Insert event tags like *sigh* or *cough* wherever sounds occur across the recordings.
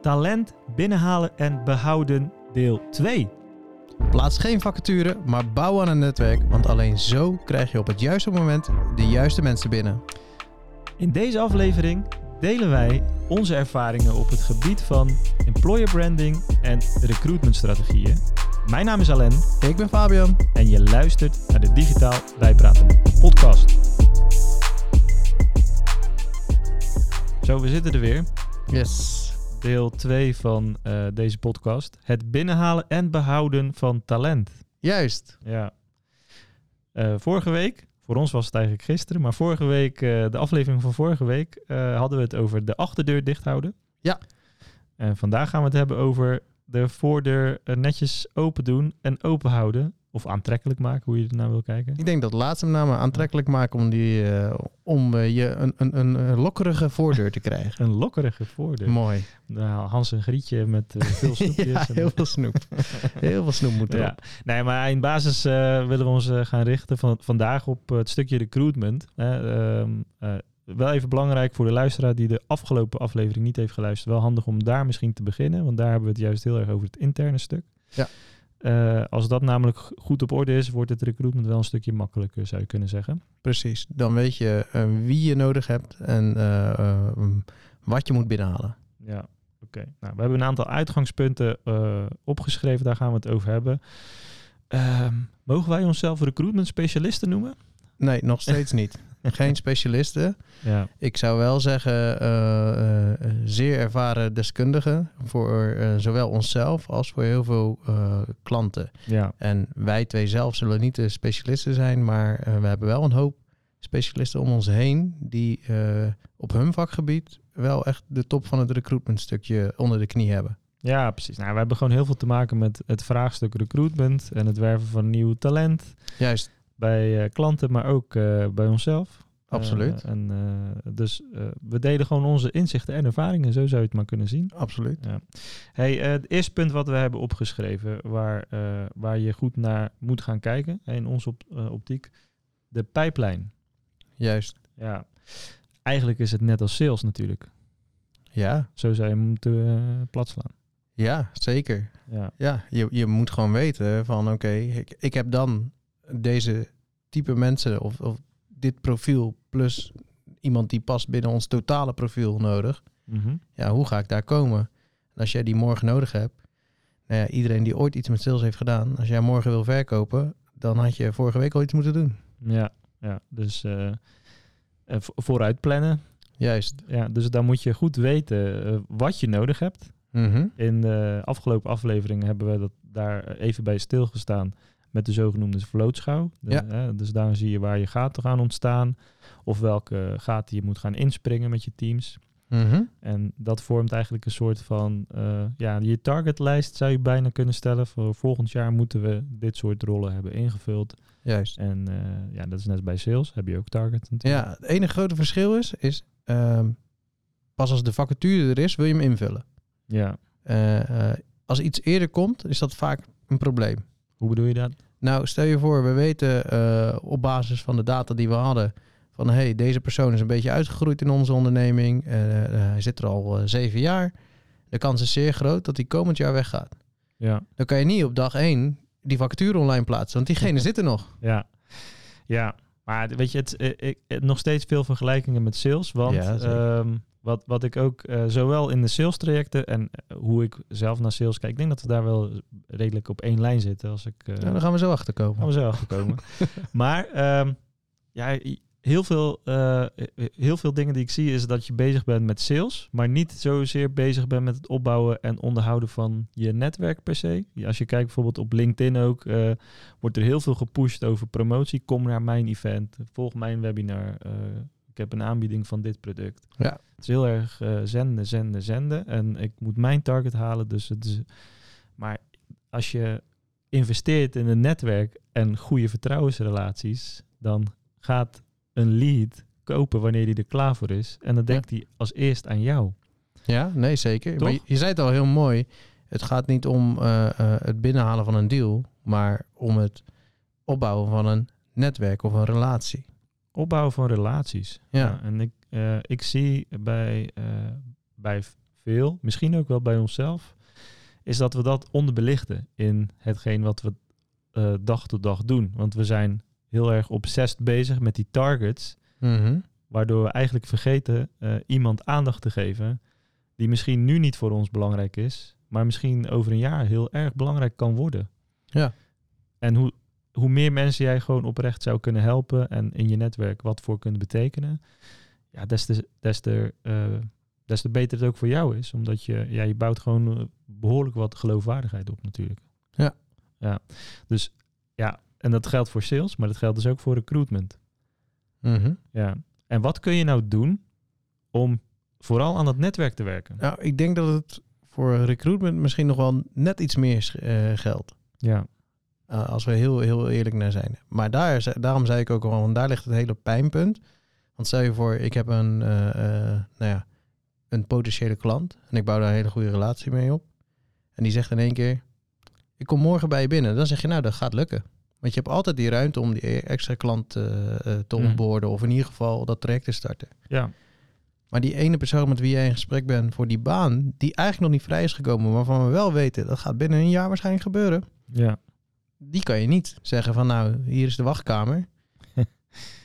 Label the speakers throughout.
Speaker 1: Talent binnenhalen en behouden deel 2.
Speaker 2: Plaats geen vacature, maar bouw aan een netwerk, want alleen zo krijg je op het juiste moment de juiste mensen binnen.
Speaker 1: In deze aflevering delen wij onze ervaringen op het gebied van employer branding en recruitmentstrategieën. Mijn naam is Alain
Speaker 2: Ik ben Fabian.
Speaker 1: en je luistert naar de Digitaal Bijpraten podcast. Zo, we zitten er weer.
Speaker 2: Yes.
Speaker 1: Deel 2 van eh, deze podcast. Het binnenhalen en behouden van talent.
Speaker 2: Juist.
Speaker 1: Ja. Eh, vorige week, voor ons was het eigenlijk gisteren, maar vorige week, eh, de aflevering van vorige week, hadden we het over de achterdeur dicht houden.
Speaker 2: Ja.
Speaker 1: En vandaag gaan we het hebben over de voordeur netjes open doen en open houden. Of aantrekkelijk maken, hoe je er naar wil kijken.
Speaker 2: Ik denk dat laatste met name aantrekkelijk maken om, die, eh, om eh, je een, een, een, lokkerige voordeur te krijgen. *laughs*
Speaker 1: Een lokkerige voordeur.
Speaker 2: Mooi.
Speaker 1: Nou, Hans en Grietje met eh, veel *laughs* snoepjes.
Speaker 2: ja,
Speaker 1: en-
Speaker 2: heel veel snoep. *laughs* heel veel snoep moet erop.
Speaker 1: Ja, nee, maar in basis willen we ons gaan richten van, vandaag op het stukje recruitment. Ehm, eh, wel even belangrijk voor de luisteraar die de afgelopen aflevering niet heeft geluisterd. Wel handig om daar misschien te beginnen, want daar hebben we het juist heel erg over het interne stuk.
Speaker 2: Ja.
Speaker 1: Eh, als dat namelijk goed op orde is, wordt het recruitment wel een stukje makkelijker, zou je kunnen zeggen.
Speaker 2: Precies. Dan weet je eh, wie je nodig hebt en eh, eh, wat je moet binnenhalen.
Speaker 1: Ja, oké. Nou, we hebben een aantal uitgangspunten opgeschreven, daar gaan we het over hebben. Ehm, mogen wij onszelf recruitment specialisten noemen?
Speaker 2: Nee, nog steeds niet. Geen specialisten.
Speaker 1: Ja,
Speaker 2: Ik zou wel zeggen, eh, eh, zeer ervaren deskundigen voor eh, zowel onszelf als voor heel veel eh, klanten.
Speaker 1: ja.
Speaker 2: En wij twee zelf zullen niet de specialisten zijn, maar eh, we hebben wel een hoop specialisten om ons heen die eh, op hun vakgebied wel echt de top van het recruitment stukje onder de knie hebben.
Speaker 1: Ja, precies. Nou, we hebben gewoon heel veel te maken met het vraagstuk recruitment en het werven van nieuw talent
Speaker 2: Juist,
Speaker 1: bij eh, klanten, maar ook eh, bij onszelf.
Speaker 2: absoluut.
Speaker 1: Eh, en, eh, dus we delen gewoon onze inzichten en ervaringen, zo zou je het maar kunnen zien.
Speaker 2: absoluut.
Speaker 1: Ja. Hey, het eerste punt wat we hebben opgeschreven, waar, waar je goed naar moet gaan kijken, in onze op, optiek, de pijplijn.
Speaker 2: Juist.
Speaker 1: Ja, eigenlijk is het net als sales natuurlijk.
Speaker 2: Ja,
Speaker 1: Zo zou je hem moeten platslaan.
Speaker 2: ja, zeker.
Speaker 1: Ja,
Speaker 2: Ja, je, je moet gewoon weten van oké, ik, ik heb dan deze type mensen of, of dit profiel plus iemand die past binnen ons totale profiel nodig.
Speaker 1: Mhm.
Speaker 2: Ja, hoe ga ik daar komen? En als jij die morgen nodig hebt, nou ja, iedereen die ooit iets met sales heeft gedaan, als jij morgen wil verkopen, dan had je vorige week al iets moeten doen.
Speaker 1: Ja, ja. dus vo- vooruit plannen.
Speaker 2: Juist.
Speaker 1: Ja, dus dan moet je goed weten eh, wat je nodig hebt.
Speaker 2: Mhm.
Speaker 1: In de afgelopen afleveringen hebben we dat daar even bij stilgestaan met de zogenoemde vlootschouw. De-
Speaker 2: Ja.
Speaker 1: hè, dus daar zie je waar je gaten gaan ontstaan of welke gaten je moet gaan inspringen met je teams.
Speaker 2: Mhm.
Speaker 1: En dat vormt eigenlijk een soort van, eh, ja, je targetlijst zou je bijna kunnen stellen. Voor volgend jaar moeten we dit soort rollen hebben ingevuld.
Speaker 2: Juist.
Speaker 1: En eh, ja, dat is net bij sales, heb je ook target natuurlijk.
Speaker 2: Ja, het enige grote verschil is, is ehm, pas als de vacature er is, wil je hem invullen.
Speaker 1: Ja,
Speaker 2: eh, als iets eerder komt, is dat vaak een probleem.
Speaker 1: Hoe bedoel je dat?
Speaker 2: Nou, stel je voor, we weten eh, op basis van de data die we hadden... van hey, deze persoon is een beetje uitgegroeid in onze onderneming. eh, eh, hij zit er al zeven jaar. De kans is zeer groot dat hij komend jaar weggaat.
Speaker 1: Ja,
Speaker 2: Dan kan je niet op dag één die vacature online plaatsen, want diegene *laughs* zit er nog.
Speaker 1: ja, ja. Maar weet je, het, ik, nog steeds veel vergelijkingen met sales. Want
Speaker 2: Ja.
Speaker 1: Wat, wat ik ook eh, zowel in de sales trajecten en eh, hoe ik zelf naar sales kijk, ik denk dat we daar wel redelijk op één lijn zitten. Als ik,
Speaker 2: Nou, daar gaan we zo achter
Speaker 1: gaan
Speaker 2: komen.
Speaker 1: we zo achterkomen. *laughs* maar ehm, ja, heel veel, heel veel dingen die ik zie is dat je bezig bent met sales, maar niet zozeer bezig bent met het opbouwen en onderhouden van je netwerk per se. Ja, Als je kijkt bijvoorbeeld op LinkedIn ook, wordt er heel veel gepusht over promotie. Kom naar mijn event, volg mijn webinar. Ik heb een aanbieding van dit product.
Speaker 2: Ja.
Speaker 1: Het is heel erg eh, zenden, zenden, zenden. En ik moet mijn target halen. Dus het is, maar als je investeert in een netwerk en goede vertrouwensrelaties, dan gaat een lead kopen wanneer die er klaar voor is. En dan denkt hij als eerst aan jou.
Speaker 2: Ja, nee, zeker.
Speaker 1: Toch?
Speaker 2: Maar je, je zei het al heel mooi. Het gaat niet om eh, eh, het binnenhalen van een deal, maar om het opbouwen van een netwerk of een relatie.
Speaker 1: Opbouwen van relaties.
Speaker 2: Ja.
Speaker 1: en ik, eh, ik zie bij, eh, bij veel, misschien ook wel bij onszelf, is dat we dat onderbelichten in hetgeen wat we eh, dag tot dag doen. Want we zijn heel erg obsessed bezig met die targets,
Speaker 2: Mhm.
Speaker 1: waardoor we eigenlijk vergeten iemand aandacht te geven die misschien nu niet voor ons belangrijk is, maar misschien over een jaar heel erg belangrijk kan worden.
Speaker 2: Ja.
Speaker 1: En hoe, hoe meer mensen jij gewoon oprecht zou kunnen helpen en in je netwerk wat voor kunnen betekenen, ja, des te, des te, eh, des te beter het ook voor jou is. Omdat je, ja, je bouwt gewoon eh, behoorlijk wat geloofwaardigheid op natuurlijk.
Speaker 2: Ja.
Speaker 1: ja. Dus ja, en dat geldt voor sales, maar dat geldt dus ook voor recruitment.
Speaker 2: Mhm.
Speaker 1: Ja. En wat kun je nou doen om vooral aan dat netwerk te werken?
Speaker 2: Nou, ik denk dat het voor recruitment misschien nog wel net iets meer eh, geldt.
Speaker 1: Ja.
Speaker 2: Uh, als we heel, heel eerlijk naar zijn. Maar daar, daarom zei ik ook al, want daar ligt het hele pijnpunt. Want stel je voor, ik heb een, eh, eh, nou ja, een potentiële klant en ik bouw daar een hele goede relatie mee op. En die zegt in één keer, ik kom morgen bij je binnen. Dan zeg je, nou, dat gaat lukken. Want je hebt altijd die ruimte om die extra klant eh, eh, te
Speaker 1: Mhm.
Speaker 2: onboorden of in ieder geval dat traject te starten.
Speaker 1: Ja.
Speaker 2: Maar die ene persoon met wie jij in gesprek bent voor die baan, die eigenlijk nog niet vrij is gekomen, waarvan we wel weten, dat gaat binnen een jaar waarschijnlijk gebeuren
Speaker 1: Ja.
Speaker 2: Die kan je niet zeggen van nou, hier is de wachtkamer. *laughs*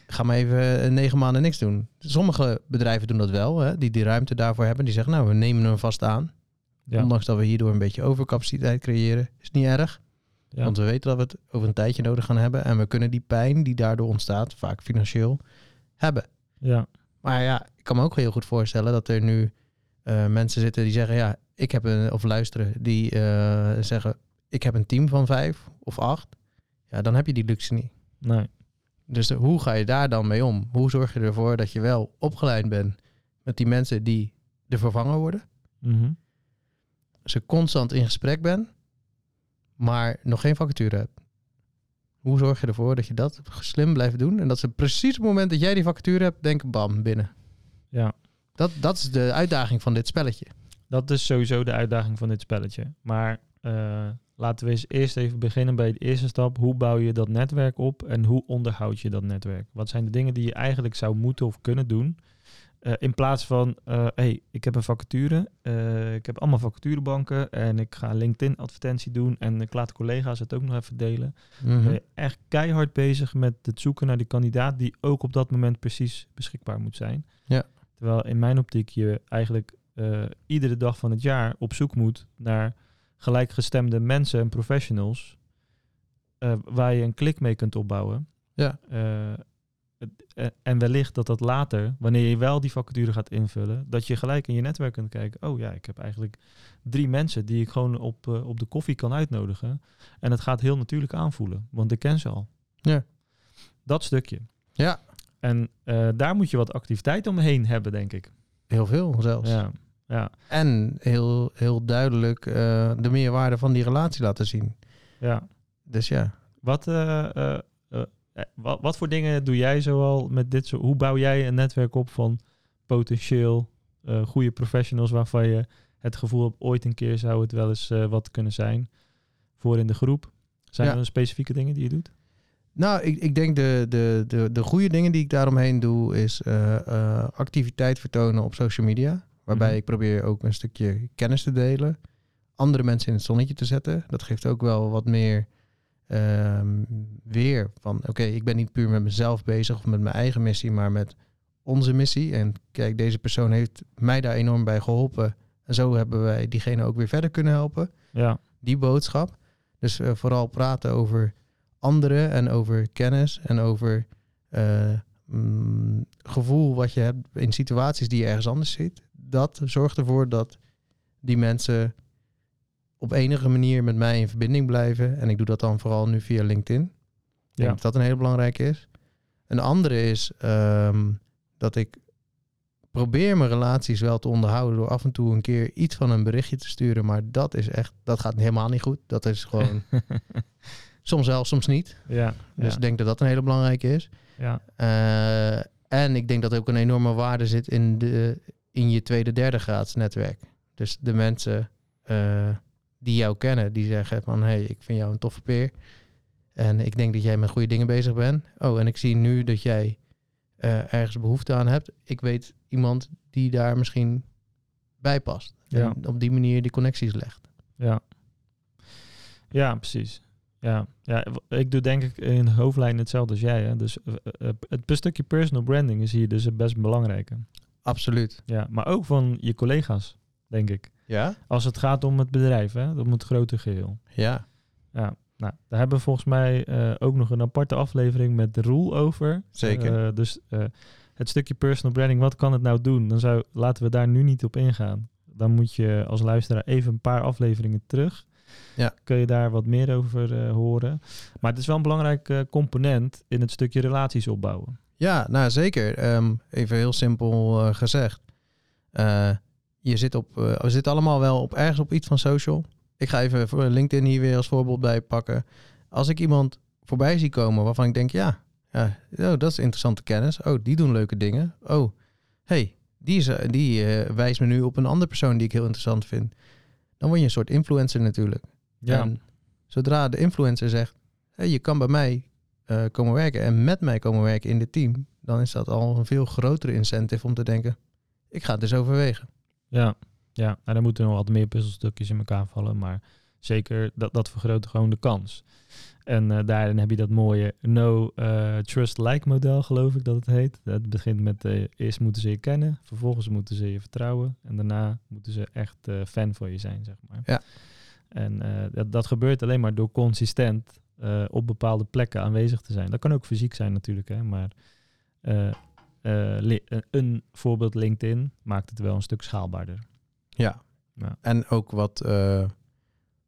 Speaker 2: Ga maar even eh, negen maanden niks doen. Sommige bedrijven doen dat wel, hè, die die ruimte daarvoor hebben. Die zeggen nou, we nemen hem vast aan.
Speaker 1: Ja.
Speaker 2: Ondanks dat we hierdoor een beetje overcapaciteit creëren. Is niet erg,
Speaker 1: Ja.
Speaker 2: want we weten dat we het over een tijdje nodig gaan hebben. En we kunnen die pijn die daardoor ontstaat, vaak financieel, hebben.
Speaker 1: ja.
Speaker 2: Maar ja, ik kan me ook heel goed voorstellen dat er nu eh, mensen zitten die zeggen, ja, ik heb een, of luisteren, die eh, zeggen, ik heb een team van vijf of acht. Ja, dan heb je die luxe niet.
Speaker 1: Nee.
Speaker 2: Dus hoe ga je daar dan mee om? Hoe zorg je ervoor dat je wel opgeleid bent met die mensen die de vervanger worden?
Speaker 1: Mhm.
Speaker 2: Ze constant in gesprek bent, maar nog geen vacature hebt. Hoe zorg je ervoor dat je dat slim blijft doen? En dat ze precies op het moment dat jij die vacature hebt, denken bam, binnen.
Speaker 1: Ja.
Speaker 2: Dat, dat is de uitdaging van dit spelletje.
Speaker 1: Dat is sowieso de uitdaging van dit spelletje. Maar eh, laten we eens eerst even beginnen bij de eerste stap. Hoe bouw je dat netwerk op en hoe onderhoud je dat netwerk? Wat zijn de dingen die je eigenlijk zou moeten of kunnen doen? Eh, in plaats van, hé, hey, ik heb een vacature, ik heb allemaal vacaturebanken en ik ga LinkedIn advertentie doen en ik laat de collega's het ook nog even delen.
Speaker 2: Mhm.
Speaker 1: Ben je echt keihard bezig met het zoeken naar die kandidaat die ook op dat moment precies beschikbaar moet zijn.
Speaker 2: Ja.
Speaker 1: Terwijl in mijn optiek je eigenlijk iedere dag van het jaar op zoek moet naar gelijkgestemde mensen en professionals eh, waar je een klik mee kunt opbouwen.
Speaker 2: Ja.
Speaker 1: Eh, eh, en wellicht dat dat later, wanneer je wel die vacature gaat invullen, dat je gelijk in je netwerk kunt kijken. Oh ja, ik heb eigenlijk drie mensen die ik gewoon op, op de koffie kan uitnodigen. En het gaat heel natuurlijk aanvoelen, want ik ken ze al.
Speaker 2: Ja.
Speaker 1: Dat stukje.
Speaker 2: Ja,
Speaker 1: En daar moet je wat activiteit omheen hebben, denk ik.
Speaker 2: heel veel zelfs.
Speaker 1: Ja, ja,
Speaker 2: En heel, heel duidelijk eh, de meerwaarde van die relatie laten zien.
Speaker 1: ja.
Speaker 2: Dus ja.
Speaker 1: Wat, eh, eh, wat, wat voor dingen doe jij zoal met dit soort... Hoe bouw jij een netwerk op van potentieel goede professionals... waarvan je het gevoel hebt... ooit een keer zou het wel eens wat kunnen zijn voor in de groep? Zijn
Speaker 2: Ja.
Speaker 1: er specifieke dingen die je doet?
Speaker 2: Nou, ik, ik denk de, de, de, de goede dingen die ik daaromheen doe, is activiteit vertonen op social media. Waarbij
Speaker 1: Mhm.
Speaker 2: ik probeer ook een stukje kennis te delen. Andere mensen in het zonnetje te zetten. Dat geeft ook wel wat meer ehm, weer van, oké, ik ben niet puur met mezelf bezig of met mijn eigen missie, maar met onze missie. En kijk, deze persoon heeft mij daar enorm bij geholpen. En zo hebben wij diegene ook weer verder kunnen helpen
Speaker 1: Ja,
Speaker 2: die boodschap. Dus eh, vooral praten over anderen en over kennis en over eh, mm, gevoel wat je hebt in situaties die je ergens anders ziet. Dat zorgt ervoor dat die mensen op enige manier met mij in verbinding blijven. En ik doe dat dan vooral nu via LinkedIn. Ik denk
Speaker 1: ja.
Speaker 2: dat dat een hele belangrijke is. Een andere is ehm, dat ik probeer mijn relaties wel te onderhouden door af en toe een keer iets van een berichtje te sturen. Maar dat is echt, dat gaat helemaal niet goed. Dat is gewoon *laughs* soms wel, soms niet.
Speaker 1: ja,
Speaker 2: Dus
Speaker 1: ja,
Speaker 2: ik denk dat dat een hele belangrijke is.
Speaker 1: ja,
Speaker 2: Eh, en ik denk dat er ook een enorme waarde zit in, de, in je tweede, derde graads netwerk. Dus de mensen eh, die jou kennen, die zeggen van... hé, hey, ik vind jou een toffe peer. En ik denk dat jij met goede dingen bezig bent. Oh, en ik zie nu dat jij eh, ergens behoefte aan hebt. Ik weet iemand die daar misschien bij past.
Speaker 1: Ja.
Speaker 2: En op die manier die connecties legt.
Speaker 1: Ja. Ja, precies. Ja. ja, ik doe denk ik in hoofdlijn hetzelfde als jij. Hè? Dus eh, het stukje personal branding is hier dus best belangrijk.
Speaker 2: Absoluut.
Speaker 1: Ja, maar ook van je collega's, denk ik.
Speaker 2: Ja?
Speaker 1: Als het gaat om het bedrijf, hè? om het grote geheel.
Speaker 2: Ja.
Speaker 1: Ja, nou, daar hebben we volgens mij eh, ook nog een aparte aflevering met de Roel over.
Speaker 2: Zeker.
Speaker 1: Eh, dus eh, het stukje personal branding, wat kan het nou doen? Dan zou, laten we daar nu niet op ingaan. Dan moet je als luisteraar even een paar afleveringen terug.
Speaker 2: Ja.
Speaker 1: Kun je daar wat meer over horen. Maar het is wel een belangrijk component in het stukje relaties opbouwen.
Speaker 2: Ja, nou zeker. Ehm, even heel simpel eh, gezegd. Eh, je zit op, eh, we zitten allemaal wel op ergens op iets van social. Ik ga even voor LinkedIn hier weer als voorbeeld bij pakken. Als ik iemand voorbij zie komen waarvan ik denk, ja, ja oh, dat is interessante kennis. Oh, die doen leuke dingen. Oh, hey, die, is, die wijst me nu op een andere persoon die ik heel interessant vind. Dan word je een soort influencer natuurlijk. En zodra de influencer zegt, hey, je kan bij mij eh, komen werken en met mij komen werken in dit team, dan is dat al een veel grotere incentive om te denken, ik ga het dus overwegen.
Speaker 1: Ja, ja. Nou, dan moeten nog wat meer puzzelstukjes in elkaar vallen. Maar zeker, dat, dat vergroot gewoon de kans. En eh, daarin heb je dat mooie no eh, trust like model, geloof ik dat het heet. Het begint met eerst moeten ze je kennen, vervolgens moeten ze je vertrouwen en daarna moeten ze echt fan van je zijn, zeg maar.
Speaker 2: Ja.
Speaker 1: En dat, dat gebeurt alleen maar door consistent eh, op bepaalde plekken aanwezig te zijn. Dat kan ook fysiek zijn natuurlijk, hè, maar eh, eh, een- voorbeeld LinkedIn maakt het wel een stuk schaalbaarder.
Speaker 2: Ja.
Speaker 1: Ja.
Speaker 2: En ook wat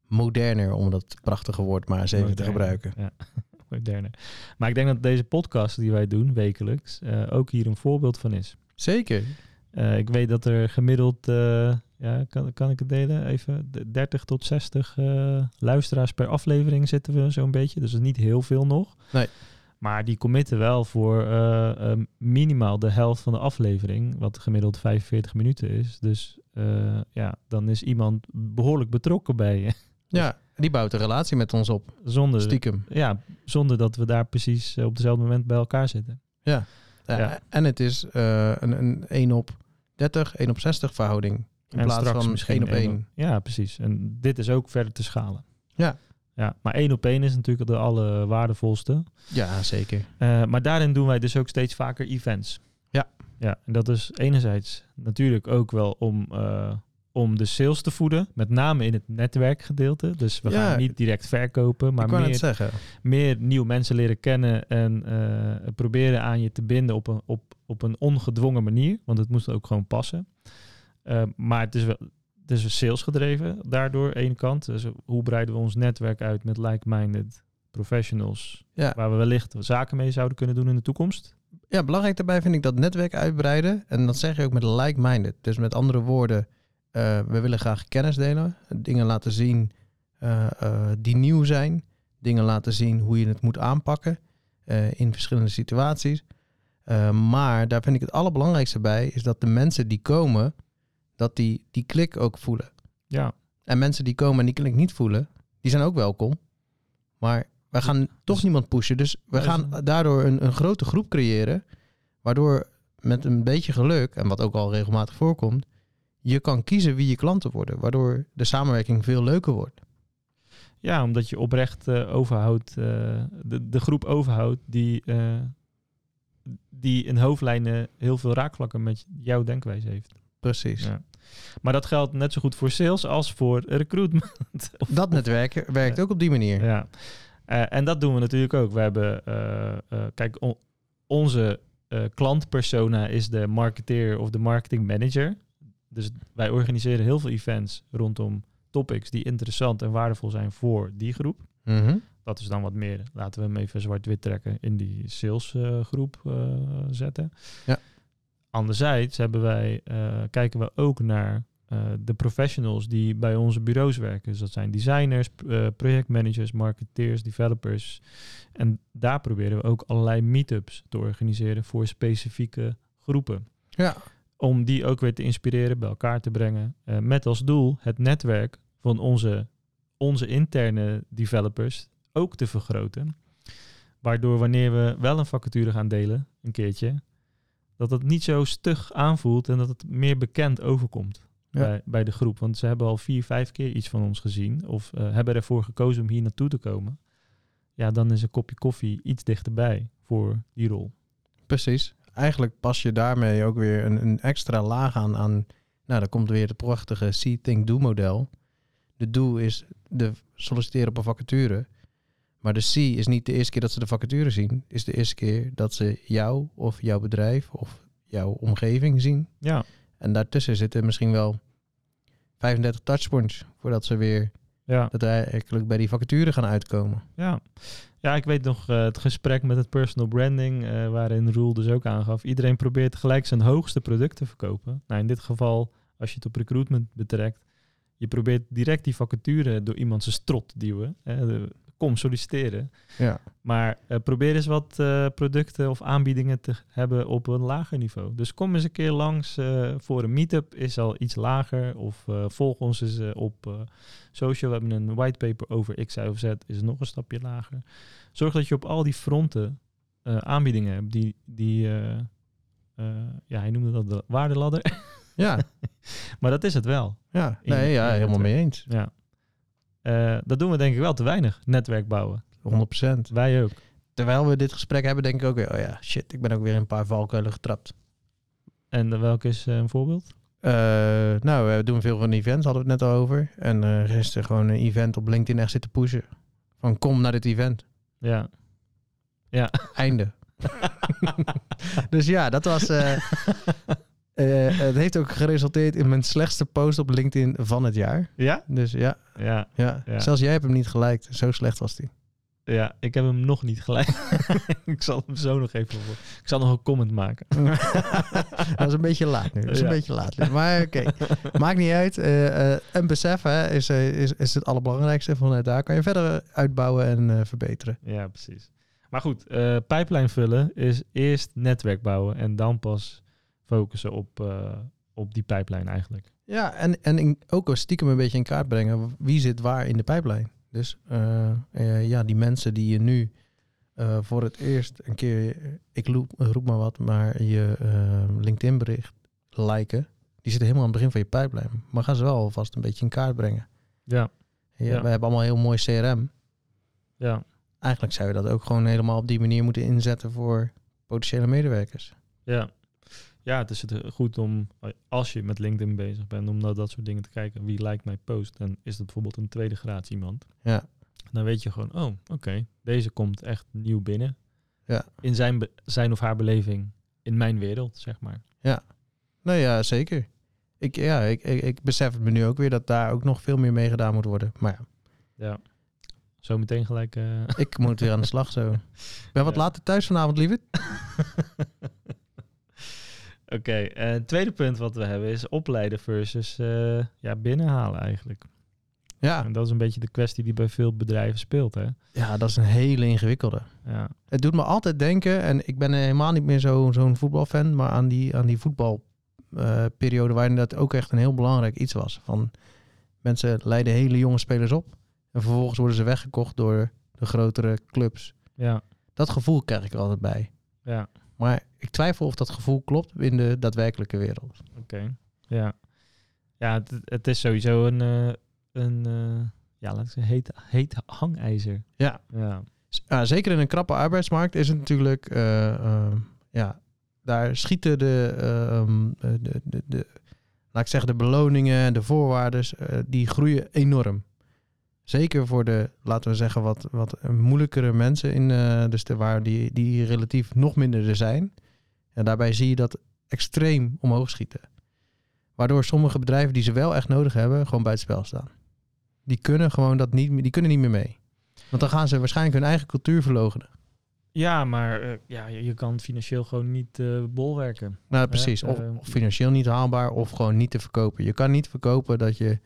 Speaker 2: moderner, om dat prachtige woord maar eens even te gebruiken.
Speaker 1: Ja, *laughs* moderner. Maar ik denk dat deze podcast die wij doen wekelijks ook hier een voorbeeld van is.
Speaker 2: Zeker.
Speaker 1: Ik weet dat er gemiddeld, ja, kan, kan ik het delen even, de 30 tot 60 eh, luisteraars per aflevering zitten we zo'n beetje. Dus dat is niet heel veel nog.
Speaker 2: Nee.
Speaker 1: Maar die committen wel voor eh, eh, minimaal de helft van de aflevering, wat gemiddeld 45 minuten is. Dus ja, dan is iemand behoorlijk betrokken bij je.
Speaker 2: Ja, die bouwt een relatie met ons op,
Speaker 1: Zonder,
Speaker 2: stiekem.
Speaker 1: ja, zonder dat we daar precies op dezelfde moment bij elkaar zitten.
Speaker 2: Ja.
Speaker 1: Ja.
Speaker 2: En het is een, een 1 op 30, 1 op 60 verhouding. In
Speaker 1: en
Speaker 2: plaats
Speaker 1: straks
Speaker 2: van
Speaker 1: misschien
Speaker 2: 1 op 1.
Speaker 1: Ja, precies. En dit is ook verder te schalen.
Speaker 2: Ja.
Speaker 1: Ja, maar één op één is natuurlijk de allerwaardevolste.
Speaker 2: Ja, zeker.
Speaker 1: Eh, maar daarin doen wij dus ook steeds vaker events.
Speaker 2: Ja.
Speaker 1: Ja, en dat is enerzijds natuurlijk ook wel om, eh, om de sales te voeden. Met name in het netwerkgedeelte. Dus we
Speaker 2: Ja.
Speaker 1: gaan niet direct verkopen, maar meer meer nieuwe mensen leren kennen en eh, proberen aan je te binden op een, op, op een ongedwongen manier. Want het moest ook gewoon passen. Eh, maar het is wel het is sales gedreven daardoor, ene kant. Dus hoe breiden we ons netwerk uit met like-minded professionals,
Speaker 2: Ja.
Speaker 1: waar we wellicht zaken mee zouden kunnen doen in de toekomst.
Speaker 2: Ja, belangrijk daarbij vind ik dat netwerk uitbreiden. En dat zeg je ook met like-minded. Dus met andere woorden, eh, we willen graag kennis delen. Dingen laten zien eh, die nieuw zijn. Dingen laten zien hoe je het moet aanpakken in verschillende situaties. Maar daar vind ik het allerbelangrijkste bij, is dat de mensen die komen, dat die die klik ook voelen.
Speaker 1: Ja,
Speaker 2: En mensen die komen en die klik niet voelen, die zijn ook welkom. Maar we gaan toch
Speaker 1: dus-
Speaker 2: niemand pushen. Dus we
Speaker 1: Dus-
Speaker 2: gaan daardoor een, een grote groep creëren. Waardoor met een beetje geluk, en wat ook al regelmatig voorkomt, je kan kiezen wie je klanten worden. Waardoor de samenwerking veel leuker wordt.
Speaker 1: ja omdat je oprecht eh, overhoudt, eh, de, de groep overhoudt die, eh, die in hoofdlijnen heel veel raakvlakken met jouw denkwijze heeft.
Speaker 2: Precies.
Speaker 1: Ja. Maar dat geldt net zo goed voor sales als voor recruitment. Of-
Speaker 2: Dat netwerken werkt ook op die manier.
Speaker 1: Ja. Eh, en dat doen we natuurlijk ook. We hebben, eh, eh, kijk, on- onze klantpersona is de marketeer of de marketing manager. Dus wij organiseren heel veel events rondom topics die interessant en waardevol zijn voor die groep.
Speaker 2: Mhm.
Speaker 1: Dat is dan wat meer, laten we hem even zwart-wit trekken, in die salesgroep zetten.
Speaker 2: Ja.
Speaker 1: Anderzijds hebben wij, eh, kijken we ook naar eh, de professionals die bij onze bureaus werken. Dus dat zijn designers, eh, projectmanagers, marketeers, developers. En daar proberen we ook allerlei meetups te organiseren voor specifieke groepen.
Speaker 2: Ja.
Speaker 1: Om die ook weer te inspireren, bij elkaar te brengen. met als doel het netwerk van onze, onze interne developers ook te vergroten. Waardoor wanneer we wel een vacature gaan delen, een keertje, dat het niet zo stug aanvoelt en dat het meer bekend overkomt.
Speaker 2: Ja.
Speaker 1: bij, bij de groep. Want ze hebben al vier, vijf keer iets van ons gezien. Of eh, hebben ervoor gekozen om hier naartoe te komen. Ja, dan is een kopje koffie iets dichterbij voor die rol.
Speaker 2: Precies. Eigenlijk pas je daarmee ook weer een, een extra laag aan, aan... Nou, dan komt weer het prachtige See, Think, Do model. De Do is de solliciteren op een vacature. Maar de C is niet de eerste keer dat ze de vacature zien. Is de eerste keer dat ze jou of jouw bedrijf of jouw omgeving zien.
Speaker 1: Ja,
Speaker 2: En daartussen zitten misschien wel 35 touchpoints voordat ze weer
Speaker 1: ja,
Speaker 2: daadwerkelijk bij die vacature gaan uitkomen.
Speaker 1: ja. Ja, ik weet nog eh, het gesprek met het personal branding, eh, waarin Roel dus ook aangaf. Iedereen probeert gelijk zijn hoogste product te verkopen. Nou, in dit geval, als je het op recruitment betrekt, je probeert direct die vacature door iemand zijn strot te duwen. Hè, de- kom solliciteren.
Speaker 2: Ja.
Speaker 1: Maar eh, probeer eens wat eh, producten of aanbiedingen te hebben op een lager niveau. Dus kom eens een keer langs eh, voor een meetup, is al iets lager. Of volg ons eens op social. We hebben een whitepaper over X, Y of Z, is nog een stapje lager. Zorg dat je op al die fronten aanbiedingen hebt die, die ja, hij noemde dat de waardeladder.
Speaker 2: Ja, *laughs*
Speaker 1: maar dat is het wel.
Speaker 2: ja. Nee, ja, helemaal mee eens. 100%.
Speaker 1: Ja. Eh, dat doen we denk ik wel te weinig, netwerk bouwen. Wij ook.
Speaker 2: Terwijl we dit gesprek hebben, denk ik ook weer, oh ja, shit, ik ben ook weer in een paar valkuilen getrapt.
Speaker 1: En uh, welke is uh, een voorbeeld?
Speaker 2: Uh, nou, we doen veel van events, hadden we het net al over. En uh, gisteren gewoon een event op LinkedIn echt zitten pushen. Van kom naar dit event.
Speaker 1: Ja. Ja.
Speaker 2: Einde. *laughs* *laughs* dus ja, dat was... Uh, *laughs* het heeft ook geresulteerd in mijn slechtste post op LinkedIn van het jaar.
Speaker 1: Ja?
Speaker 2: Dus ja.
Speaker 1: Ja.
Speaker 2: ja.
Speaker 1: ja.
Speaker 2: Zelfs jij hebt hem niet geliked. Zo slecht was die.
Speaker 1: Ja, ik heb hem nog niet gelijk. *laughs* ik zal hem zo nog even voor. Ik zal nog een comment maken. *laughs*
Speaker 2: dat is een beetje laat nu. Dat is ja. een beetje laat nu. Maar oké, okay. maakt niet uit. Uh, uh, en besef hè, is, is, is het allerbelangrijkste. Vanuit daar kan je verder uitbouwen en verbeteren.
Speaker 1: Ja, precies. Maar goed, pijplijn vullen is eerst netwerk bouwen en dan pas focussen op, op die pijplijn eigenlijk.
Speaker 2: Ja, en, en in, ook stiekem een beetje in kaart brengen. Wie zit waar in de pijplijn? Dus uh, uh, ja, die mensen die je nu voor het eerst een keer, ik roep, roep maar wat, maar je LinkedIn bericht liken, die zitten helemaal aan het begin van je pijplijn. Maar gaan ze wel alvast een beetje in kaart brengen.
Speaker 1: Ja.
Speaker 2: ja, ja. We hebben allemaal heel mooi CRM.
Speaker 1: Ja.
Speaker 2: Eigenlijk zou je dat ook gewoon helemaal op die manier moeten inzetten voor potentiële medewerkers.
Speaker 1: Ja. Ja, het is het goed om, als je met LinkedIn bezig bent, om naar dat soort dingen te kijken. Wie lijkt mijn post? En is dat bijvoorbeeld een tweede graads iemand?
Speaker 2: Ja.
Speaker 1: Dan weet je gewoon, oh, oké, okay, deze komt echt nieuw binnen.
Speaker 2: Ja.
Speaker 1: In zijn, zijn of haar beleving, in mijn wereld, zeg maar.
Speaker 2: Ja, nou ja, zeker. Ik, ja, ik, ik, ik besef het me nu ook weer dat daar ook nog veel meer mee gedaan moet worden. Maar ja.
Speaker 1: Ja. Zo meteen gelijk... Uh...
Speaker 2: Ik moet weer aan de slag zo. Ik ben wat *laughs* ja. later thuis vanavond, lieverd. *laughs*
Speaker 1: Oké, okay, uh, het tweede punt wat we hebben is opleiden versus uh, ja, binnenhalen eigenlijk.
Speaker 2: Ja.
Speaker 1: En dat is een beetje de kwestie die bij veel bedrijven speelt, hè?
Speaker 2: Ja, dat is een hele ingewikkelde.
Speaker 1: Ja.
Speaker 2: Het doet me altijd denken, en ik ben helemaal niet meer zo'n zo voetbalfan, maar aan die, aan die voetbalperiode uh, waarin dat ook echt een heel belangrijk iets was. Van mensen leiden hele jonge spelers op en vervolgens worden ze weggekocht door de grotere clubs.
Speaker 1: Ja.
Speaker 2: Dat gevoel krijg ik er altijd bij.
Speaker 1: Ja.
Speaker 2: Maar ik twijfel of dat gevoel klopt in de daadwerkelijke wereld.
Speaker 1: Oké, okay. ja. Ja, het, het, is sowieso een, uh, een uh, ja, laat ik zeggen, heet, heet hangijzer.
Speaker 2: Ja.
Speaker 1: ja.
Speaker 2: Uh, zeker in een krappe arbeidsmarkt is het natuurlijk, eh, ja, daar schieten de, um, de, de, de, laat ik zeggen, de beloningen en de voorwaarden, eh, die groeien enorm. Zeker voor de, laten we zeggen, wat, wat moeilijkere mensen, in, uh, dus de, waar die, die relatief nog minder er zijn. En daarbij zie je dat extreem omhoog schieten. Waardoor sommige bedrijven die ze wel echt nodig hebben, gewoon buitenspel staan. Die kunnen gewoon dat niet, die kunnen niet meer mee. Want dan gaan ze waarschijnlijk hun eigen cultuur verlogenen.
Speaker 1: Ja, maar uh, ja, je, je kan financieel gewoon niet uh, bolwerken.
Speaker 2: Nou, precies. Of, of, financieel niet haalbaar of gewoon niet te verkopen. Je kan niet verkopen dat je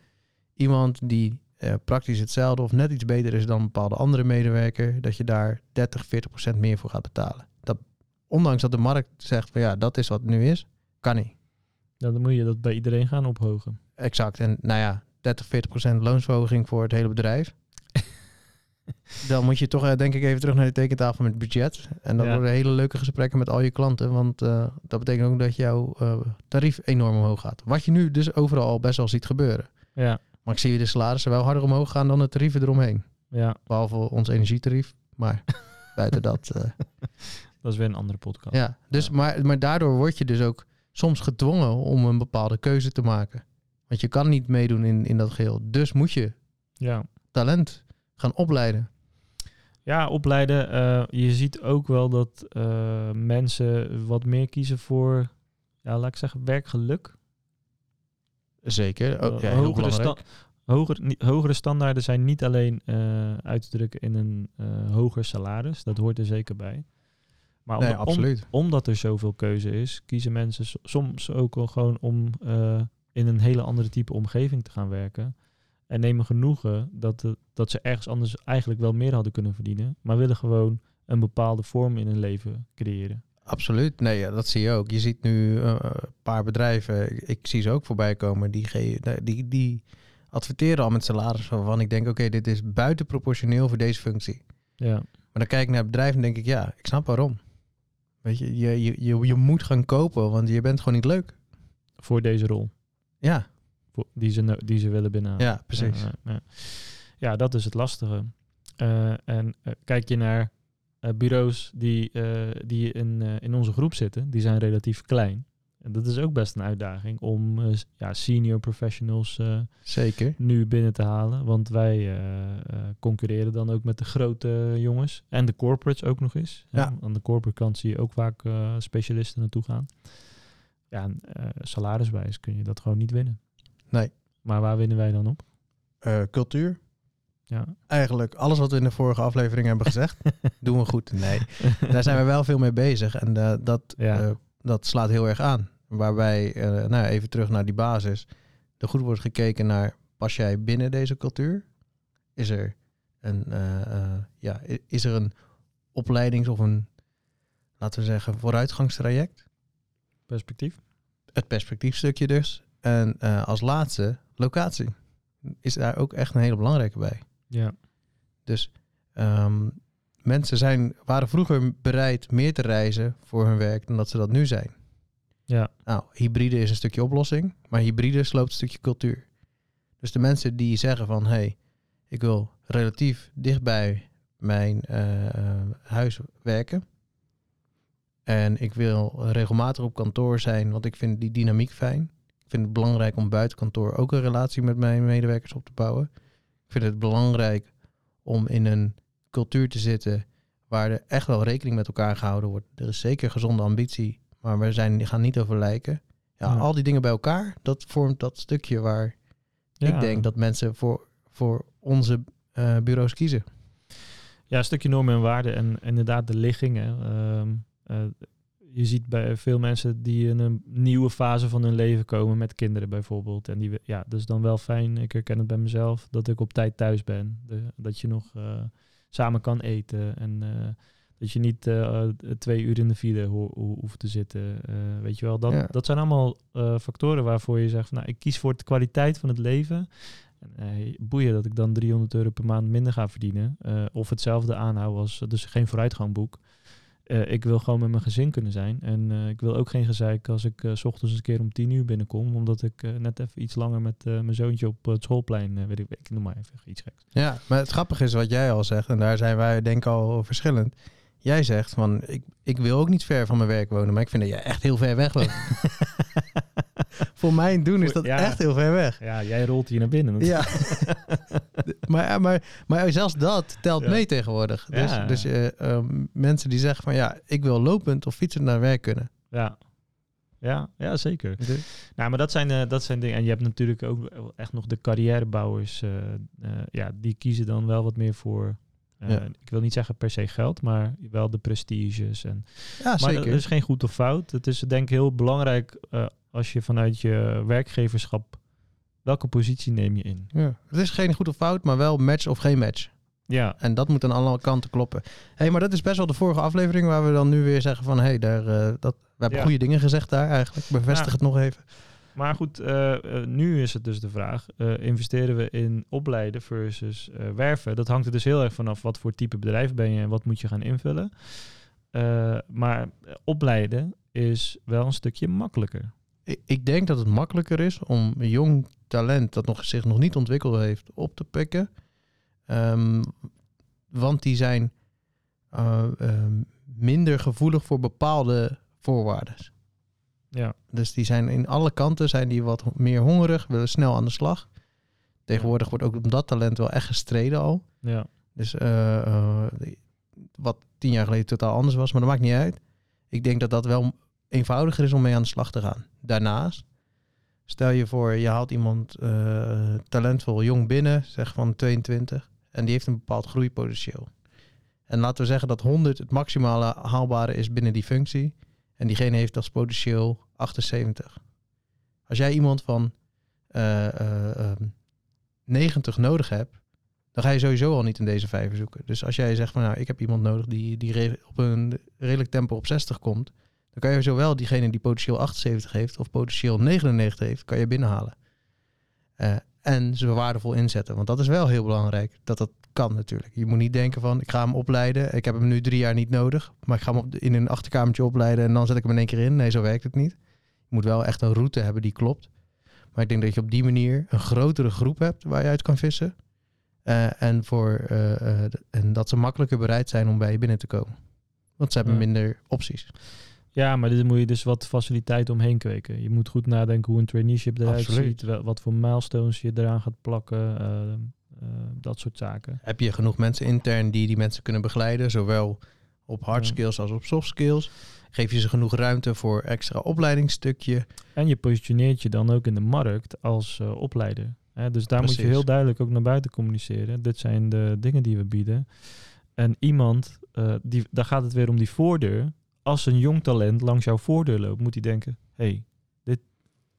Speaker 2: iemand die uh, praktisch hetzelfde of net iets beter is dan een bepaalde andere medewerker, dat je daar 30, 40 procent meer voor gaat betalen. Dat, ondanks dat de markt zegt van ja, dat is wat het nu is, kan niet.
Speaker 1: Ja, dan moet je dat bij iedereen gaan ophogen.
Speaker 2: Exact. En nou ja, 30, 40 procent loonsverhoging voor het hele bedrijf. *laughs* dan moet je toch eh, denk ik even terug naar de tekentafel met budget. En dat
Speaker 1: Ja.
Speaker 2: worden hele leuke gesprekken met al je klanten. Want eh, dat betekent ook dat jouw eh, tarief enorm omhoog gaat. Wat je nu dus overal al best wel ziet gebeuren.
Speaker 1: Ja,
Speaker 2: Maar ik zie de salarissen wel harder omhoog gaan dan de tarieven eromheen.
Speaker 1: ja,
Speaker 2: Behalve ons energietarief. Maar *laughs* buiten dat... eh,
Speaker 1: dat is weer een andere podcast.
Speaker 2: ja. Dus,
Speaker 1: Ja.
Speaker 2: Maar, maar daardoor word je dus ook soms gedwongen om een bepaalde keuze te maken. Want je kan niet meedoen in, in dat geheel. Dus moet je
Speaker 1: Ja,
Speaker 2: talent gaan opleiden.
Speaker 1: ja opleiden. eh, je ziet ook wel dat eh, mensen wat meer kiezen voor, ja, laat ik zeggen, werkgeluk.
Speaker 2: Zeker. Ja,
Speaker 1: hogere, sta- hoger, hogere standaarden zijn niet alleen eh, uit te drukken in een eh, hoger salaris. Dat hoort er zeker bij. Maar
Speaker 2: Nee,
Speaker 1: omdat, om-
Speaker 2: absoluut.
Speaker 1: omdat er zoveel keuze is, kiezen mensen soms ook al gewoon om eh, in een hele andere type omgeving te gaan werken. En nemen genoegen dat, de- dat ze ergens anders eigenlijk wel meer hadden kunnen verdienen. Maar willen gewoon een bepaalde vorm in hun leven creëren.
Speaker 2: Absoluut. Nee, dat zie je ook. Je ziet nu eh, een paar bedrijven, ik, zie ze ook voorbij komen, die, die, die adverteren al met salaris waarvan ik denk, oké, dit is buitenproportioneel voor deze functie.
Speaker 1: Ja,
Speaker 2: Maar dan kijk ik naar het bedrijf en denk ik, ja, ik snap waarom. Weet je, je, je, je, je moet gaan kopen, want je bent gewoon niet leuk.
Speaker 1: voor deze rol.
Speaker 2: Ja,
Speaker 1: Voor, die, ze, die ze willen binnenhalen.
Speaker 2: ja precies.
Speaker 1: Ja, ja, ja. Ja, dat is het lastige. Eh, en eh, kijk je naar eh, bureaus die, eh, die in, eh, in onze groep zitten, die zijn relatief klein. En dat is ook best een uitdaging om ja, senior professionals
Speaker 2: Zeker.
Speaker 1: nu binnen te halen. Want wij concurreren dan ook met de grote jongens. En de corporates ook nog eens.
Speaker 2: Ja.
Speaker 1: Aan de corporate kant zie je ook vaak specialisten naartoe gaan. Ja, en, salariswijs kun je dat gewoon niet winnen.
Speaker 2: Nee.
Speaker 1: Maar waar winnen wij dan op?
Speaker 2: Cultuur.
Speaker 1: Ja.
Speaker 2: Eigenlijk alles wat we in de vorige aflevering hebben gezegd, *laughs* doen we goed. Nee, daar zijn we wel veel mee bezig. En eh, dat,
Speaker 1: Ja.
Speaker 2: eh, dat slaat heel erg aan. Waarbij, eh, nou even terug naar die basis. Er goed wordt gekeken naar, pas jij binnen deze cultuur? Is er een, ja, is er een opleidings- of een, laten we zeggen, vooruitgangstraject?
Speaker 1: Perspectief?
Speaker 2: Het perspectiefstukje dus. En als laatste, locatie. Is daar ook echt een hele belangrijke bij.
Speaker 1: Ja.
Speaker 2: Dus ehm, mensen zijn, waren vroeger bereid meer te reizen voor hun werk dan dat ze dat nu zijn.
Speaker 1: Ja.
Speaker 2: Nou, hybride is een stukje oplossing, maar hybride sloopt een stukje cultuur. Dus de mensen die zeggen van, hé, hey, ik wil relatief dichtbij mijn eh, huis werken. En ik wil regelmatig op kantoor zijn, want ik vind die dynamiek fijn. Ik vind het belangrijk om buiten kantoor ook een relatie met mijn medewerkers op te bouwen. Ik vind het belangrijk om in een cultuur te zitten waar er echt wel rekening met elkaar gehouden wordt. Er is zeker gezonde ambitie, maar we zijn, gaan niet over lijken. Ja,
Speaker 1: Ja.
Speaker 2: al die dingen bij elkaar, dat vormt dat stukje waar
Speaker 1: Ja.
Speaker 2: ik denk dat mensen voor, voor onze eh, bureaus kiezen.
Speaker 1: Ja, een stukje normen en waarden en inderdaad de liggingen. Ehm, eh, je ziet bij veel mensen die in een nieuwe fase van hun leven komen met kinderen bijvoorbeeld. En die, ja, dat is dan wel fijn. Ik herken het bij mezelf dat ik op tijd thuis ben. De- dat je nog eh, samen kan eten en eh, dat je niet eh, twee uur in de file ho- ho- hoeft te zitten. Weet je wel, dat,
Speaker 2: Ja.
Speaker 1: dat zijn allemaal factoren waarvoor je zegt, van, nou, ik kies voor de kwaliteit van het leven. En, eh, boeien dat ik dan 300 euro per maand minder ga verdienen. of hetzelfde aanhoud als, dus geen vooruitgang boek. Eh, ik wil gewoon met mijn gezin kunnen zijn. En eh, ik wil ook geen gezeik als ik eh, s ochtends een keer om 10 uur binnenkom. Omdat ik net even iets langer met mijn zoontje op het schoolplein, weet ik, ik noem maar even iets geks.
Speaker 2: Ja, maar het grappige is wat jij al zegt, en daar zijn wij denk ik al verschillend. Jij zegt van, ik, ik wil ook niet ver van mijn werk wonen, maar ik vind dat jij echt heel ver weg woont. *laughs* Voor mijn doen is dat
Speaker 1: Ja.
Speaker 2: echt heel ver weg.
Speaker 1: Ja, jij rolt hier naar binnen.
Speaker 2: Ja. *laughs* *laughs* maar, maar, maar zelfs dat telt
Speaker 1: Ja.
Speaker 2: mee tegenwoordig. Dus,
Speaker 1: Ja.
Speaker 2: dus eh, ehm, mensen die zeggen van ja, ik wil lopend of fietsend naar werk kunnen.
Speaker 1: Ja, ja, ja zeker.
Speaker 2: Dus-
Speaker 1: Nou, maar dat zijn, eh, dat zijn dingen. En je hebt natuurlijk ook echt nog de carrièrebouwers. eh, ja, die kiezen dan wel wat meer voor.
Speaker 2: Ja.
Speaker 1: Ik wil niet zeggen per se geld, maar wel de prestiges. En,
Speaker 2: Ja,
Speaker 1: maar dat is geen goed of fout. Het is denk ik heel belangrijk als je vanuit je werkgeverschap. Welke positie neem je in?
Speaker 2: ja. Het is geen goed of fout, maar wel match of geen match.
Speaker 1: Ja,
Speaker 2: En dat moet aan alle kanten kloppen. Hé, hey, maar dat is best wel de vorige aflevering waar we dan nu weer zeggen van... hé, hey, daar, eh, dat, we hebben
Speaker 1: Ja.
Speaker 2: goede dingen gezegd daar eigenlijk. Bevestig
Speaker 1: Ja.
Speaker 2: het nog even.
Speaker 1: Maar goed, eh, eh, nu is het dus de vraag: investeren we in opleiden versus eh, werven? Dat hangt er dus heel erg vanaf wat voor type bedrijf ben je en wat moet je gaan invullen. Maar opleiden is wel een stukje makkelijker.
Speaker 2: Ik, denk dat het makkelijker is om een jong talent dat nog, zich nog niet ontwikkeld heeft op te pikken. Ehm, want die zijn eh, ehm, minder gevoelig voor bepaalde voorwaarden.
Speaker 1: Ja,
Speaker 2: Dus die zijn in alle kanten zijn die wat meer hongerig, willen snel aan de slag. Tegenwoordig wordt ook om dat talent wel echt gestreden al.
Speaker 1: ja,
Speaker 2: Dus eh, eh, wat tien jaar geleden totaal anders was, maar dat maakt niet uit. Ik denk dat dat wel eenvoudiger is om mee aan de slag te gaan. Daarnaast, stel je voor, je haalt iemand eh, talentvol jong binnen, zeg van 22, en die heeft een bepaald groeipotentieel. En laten we zeggen dat 100 het maximale haalbare is binnen die functie, en diegene heeft als potentieel 78. Als jij iemand van eh, eh, ehm, 90 nodig hebt, dan ga je sowieso al niet in deze vijver zoeken. Dus als jij zegt van nou, ik heb iemand nodig die, die op een redelijk tempo op 60 komt, dan kan je zowel diegene die potentieel 78 heeft of potentieel 99 heeft, kan je binnenhalen. Eh, en ze waardevol inzetten. Want dat is wel heel belangrijk, dat dat kan natuurlijk. Je moet niet denken van, ik ga hem opleiden. Ik heb hem nu drie jaar niet nodig, maar ik ga hem in een achterkamertje opleiden en dan zet ik hem in één keer in. Nee, zo werkt het niet. Je moet wel echt een route hebben die klopt. Maar ik denk dat je op die manier een grotere groep hebt waar je uit kan vissen. Eh, en, voor, eh, en dat ze makkelijker bereid zijn om bij je binnen te komen. Want ze hebben
Speaker 1: Ja.
Speaker 2: minder opties.
Speaker 1: Ja maar dit moet je dus wat faciliteit omheen kweken. Je moet goed nadenken hoe een traineeship eruit
Speaker 2: Absoluut.
Speaker 1: ziet, wat voor milestones je eraan gaat plakken, eh, eh, dat soort zaken.
Speaker 2: Heb je genoeg mensen intern die die mensen kunnen begeleiden, zowel op hard
Speaker 1: Ja.
Speaker 2: skills als op soft skills? Geef je ze genoeg ruimte voor extra opleidingsstukje?
Speaker 1: En je positioneert je dan ook in de markt als eh, opleider. Hè, dus daar moet je heel duidelijk ook naar buiten communiceren. Dit zijn de dingen die we bieden. En iemand, eh, die, daar gaat het weer om die voordeur. Als een jong talent langs jouw voordeur loopt, moet hij denken: hey, dit,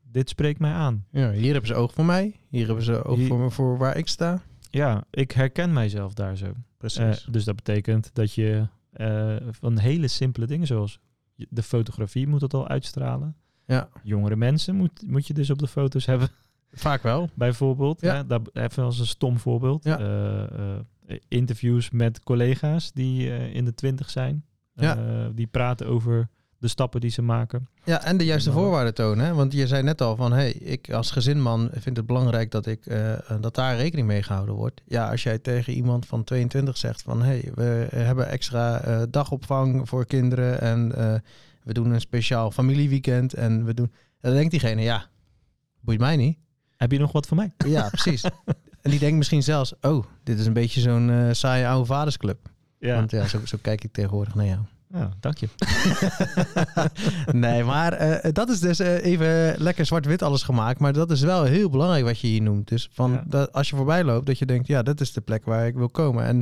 Speaker 1: dit spreekt mij aan.
Speaker 2: Ja, hier hebben ze oog voor mij. Hier hebben ze oog
Speaker 1: Hier-
Speaker 2: voor me voor waar ik sta.
Speaker 1: Ja, ik herken mijzelf daar zo.
Speaker 2: Precies.
Speaker 1: Eh, dus dat betekent dat je eh, van hele simpele dingen zoals de fotografie moet het al uitstralen.
Speaker 2: ja,
Speaker 1: Jongere mensen moet, moet je dus op de foto's hebben.
Speaker 2: vaak wel. *laughs*
Speaker 1: bijvoorbeeld.
Speaker 2: Ja.
Speaker 1: Hè, daar, even als een stom voorbeeld.
Speaker 2: Ja.
Speaker 1: Eh, interviews met collega's die in de twintig zijn.
Speaker 2: Ja.
Speaker 1: Eh, die praten over de stappen die ze maken.
Speaker 2: Ja, en de juiste voorwaarden tonen. Hè? Want je zei net al van, hey, ik als gezinman vind het belangrijk dat, ik, eh, dat daar rekening mee gehouden wordt. Ja, als jij tegen iemand van 22 zegt van, hey, we hebben extra eh, dagopvang voor kinderen en eh, we doen een speciaal familieweekend en we doen... Dan denkt diegene, ja, boeit mij niet.
Speaker 1: Heb je nog wat voor mij?
Speaker 2: Ja, precies. *laughs* en die denkt misschien zelfs, oh, dit is een beetje zo'n eh, saaie oude vadersclub.
Speaker 1: Ja,
Speaker 2: Want ja, zo, zo kijk ik tegenwoordig naar jou.
Speaker 1: ja dank je. *laughs*
Speaker 2: nee, maar eh, dat is dus eh, even lekker zwart-wit alles gemaakt. Maar dat is wel heel belangrijk wat je hier noemt. Dus van
Speaker 1: Ja.
Speaker 2: dat, als je voorbij loopt, dat je denkt, ja, dat is de plek waar ik wil komen. En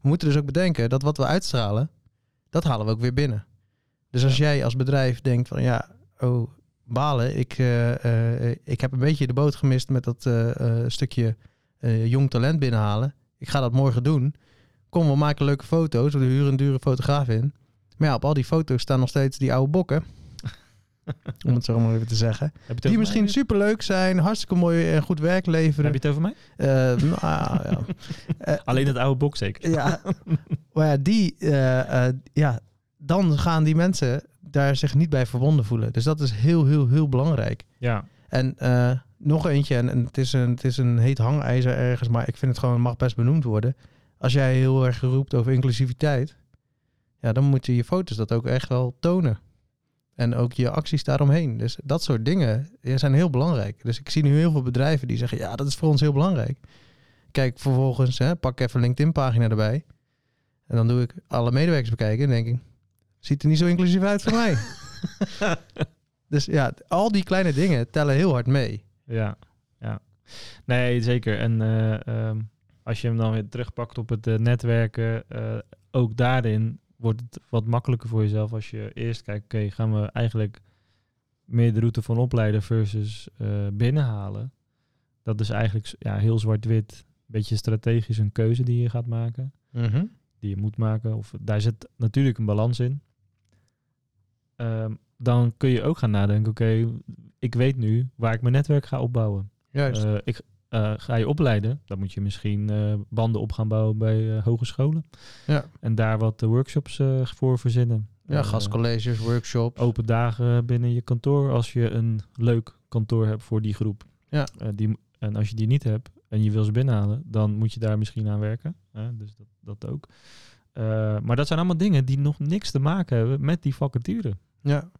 Speaker 2: we moeten dus ook bedenken dat wat we uitstralen, dat halen we ook weer binnen. Dus als jij als bedrijf denkt van, ja, oh, balen, ik, eh, eh, ik heb een beetje de boot gemist met dat eh, eh, stukje eh, jong talent binnenhalen. Ik ga dat morgen doen. Kom, we maken leuke foto's. We huren een dure fotograaf in. Maar ja, op al die foto's staan nog steeds die oude bokken. *laughs* Om het zo maar even te zeggen.
Speaker 1: Heb
Speaker 2: Die misschien
Speaker 1: mij?
Speaker 2: superleuk zijn, hartstikke mooi en goed werk
Speaker 1: Heb
Speaker 2: leveren.
Speaker 1: je het over mij?
Speaker 2: Eh, nou, ja. *laughs* Eh,
Speaker 1: Alleen het oude boek zeker.
Speaker 2: ja, *laughs* maar ja, die, eh, ja, dan gaan die mensen daar zich niet bij verbonden voelen. Dus dat is heel, heel, heel belangrijk.
Speaker 1: Ja,
Speaker 2: En nog eentje, en, en het, is een, het is een heet hangijzer ergens, maar ik vind het gewoon, mag best benoemd worden. Als jij heel erg roept over inclusiviteit, ja, dan moeten je foto's dat ook echt wel tonen. En ook je acties daaromheen. Dus dat soort dingen zijn heel belangrijk. Dus ik zie nu heel veel bedrijven die zeggen, ja, dat is voor ons heel belangrijk. Kijk vervolgens, hè, pak even LinkedIn-pagina erbij. En dan doe ik alle medewerkers bekijken en denk ik, ziet er niet zo inclusief uit voor mij. *laughs* dus ja, al die kleine dingen tellen heel hard mee.
Speaker 1: ja, ja. Nee, zeker. En eh, ehm, als je hem dan weer terugpakt op het eh, netwerken, eh, ook daarin wordt het wat makkelijker voor jezelf als je eerst kijkt, oké, gaan we eigenlijk meer de route van opleiden versus eh, binnenhalen. Dat is eigenlijk ja, heel zwart-wit, een beetje strategisch een keuze die je gaat maken. die je moet maken. Of daar zit natuurlijk een balans in. Ehm, dan kun je ook gaan nadenken, oké, ik weet nu waar ik mijn netwerk ga opbouwen.
Speaker 2: Juist.
Speaker 1: Ik eh, ga je opleiden, dan moet je misschien eh, banden op gaan bouwen bij eh, hogescholen.
Speaker 2: Ja.
Speaker 1: En daar wat workshops voor verzinnen.
Speaker 2: ja, gastcolleges, workshops.
Speaker 1: open dagen binnen je kantoor als je een leuk kantoor hebt voor die groep.
Speaker 2: Ja.
Speaker 1: Die, en als je die niet hebt en je wil ze binnenhalen, dan moet je daar misschien aan werken. dus dat, dat ook. Maar dat zijn allemaal dingen die nog niks te maken hebben met die vacature.
Speaker 2: Ja.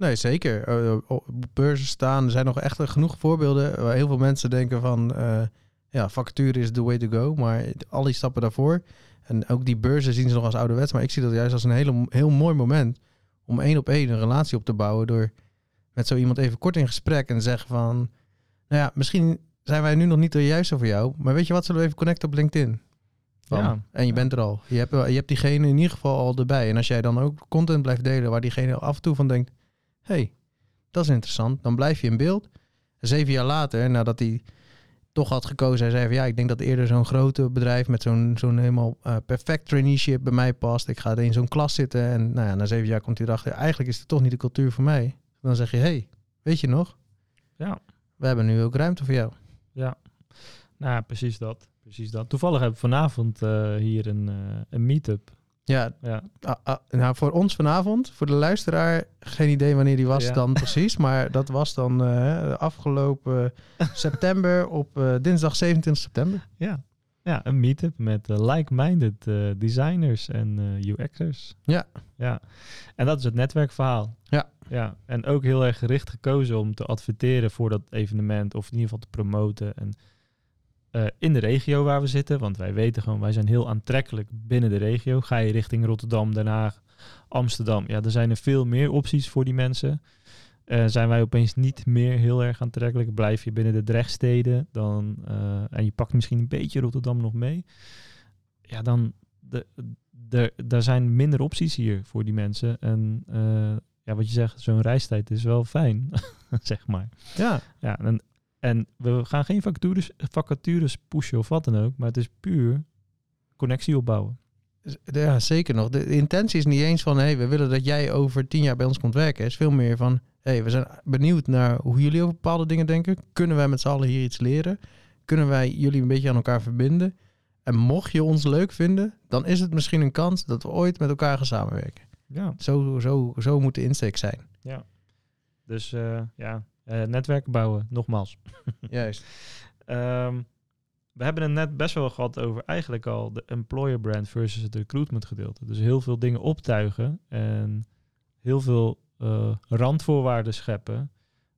Speaker 2: Nee, zeker. Eh, op beurzen staan. Er zijn nog echt genoeg voorbeelden waar heel veel mensen denken van... eh, ja, vacature is the way to go. Maar al die stappen daarvoor... En ook die beurzen zien ze nog als ouderwets. Maar ik zie dat juist als een hele, heel mooi moment... om één op één een relatie op te bouwen... door met zo iemand even kort in gesprek en zeggen van... Nou ja, misschien zijn wij nu nog niet de juiste voor jou... maar weet je wat, zullen we even connecten op LinkedIn?
Speaker 1: Ja.
Speaker 2: En je bent er al. Je hebt, je hebt diegene in ieder geval al erbij. En als jij dan ook content blijft delen waar diegene af en toe van denkt... hey, dat is interessant. Dan blijf je in beeld. Zeven jaar later, nadat hij toch had gekozen... hij zei van ja, ik denk dat eerder zo'n grote bedrijf... met zo'n zo'n helemaal eh, perfect traineeship bij mij past. Ik ga in zo'n klas zitten. En nou ja, na zeven jaar komt hij erachter... eigenlijk is het toch niet de cultuur voor mij. Dan zeg je, hey, weet je nog?
Speaker 1: Ja.
Speaker 2: We hebben nu ook ruimte voor jou.
Speaker 1: Ja, nou precies dat. Precies dat. Toevallig heb ik vanavond eh, hier een, eh, een meet-up.
Speaker 2: Ja,
Speaker 1: Ja,
Speaker 2: Ah, ah, nou, voor ons vanavond, voor de luisteraar, geen idee wanneer die was
Speaker 1: Ja.
Speaker 2: dan precies. Maar dat was dan eh, afgelopen *laughs* september op eh, dinsdag 27 september.
Speaker 1: ja. ja een meet-up met eh, like-minded designers en UX'ers.
Speaker 2: Ja.
Speaker 1: ja. En dat is het netwerkverhaal.
Speaker 2: Ja.
Speaker 1: ja. En ook heel erg gericht gekozen om te adverteren voor dat evenement. Of in ieder geval te promoten. En eh, in de regio waar we zitten. Want wij weten gewoon, wij zijn heel aantrekkelijk binnen de regio. Ga je richting Rotterdam, Den Haag, Amsterdam. Ja, er zijn er veel meer opties voor die mensen. Eh, zijn wij opeens niet meer heel erg aantrekkelijk. Blijf je binnen de drechtsteden dan, eh, en je pakt misschien een beetje Rotterdam nog mee. Ja, dan de, de, daar zijn minder opties hier voor die mensen. En ja, wat je zegt, zo'n reistijd is wel fijn, *laughs* zeg maar.
Speaker 2: Ja,
Speaker 1: Ja, en, en we gaan geen vacatures, vacatures pushen of wat dan ook, maar het is puur connectie opbouwen.
Speaker 2: ja, zeker nog. De intentie is niet eens van, hey, we willen dat jij over tien jaar bij ons komt werken. Het is veel meer van, hey, we zijn benieuwd naar hoe jullie over bepaalde dingen denken. Kunnen wij met z'n allen hier iets leren? Kunnen wij jullie een beetje aan elkaar verbinden? En mocht je ons leuk vinden, dan is het misschien een kans dat we ooit met elkaar gaan samenwerken.
Speaker 1: Ja,
Speaker 2: Zo, zo, zo moet de insteek zijn.
Speaker 1: dus eh, ja, netwerken bouwen, nogmaals. *laughs*
Speaker 2: Juist.
Speaker 1: Ehm, we hebben het net best wel gehad over eigenlijk al de employer brand versus het recruitment gedeelte. Dus heel veel dingen optuigen en heel veel eh, randvoorwaarden scheppen,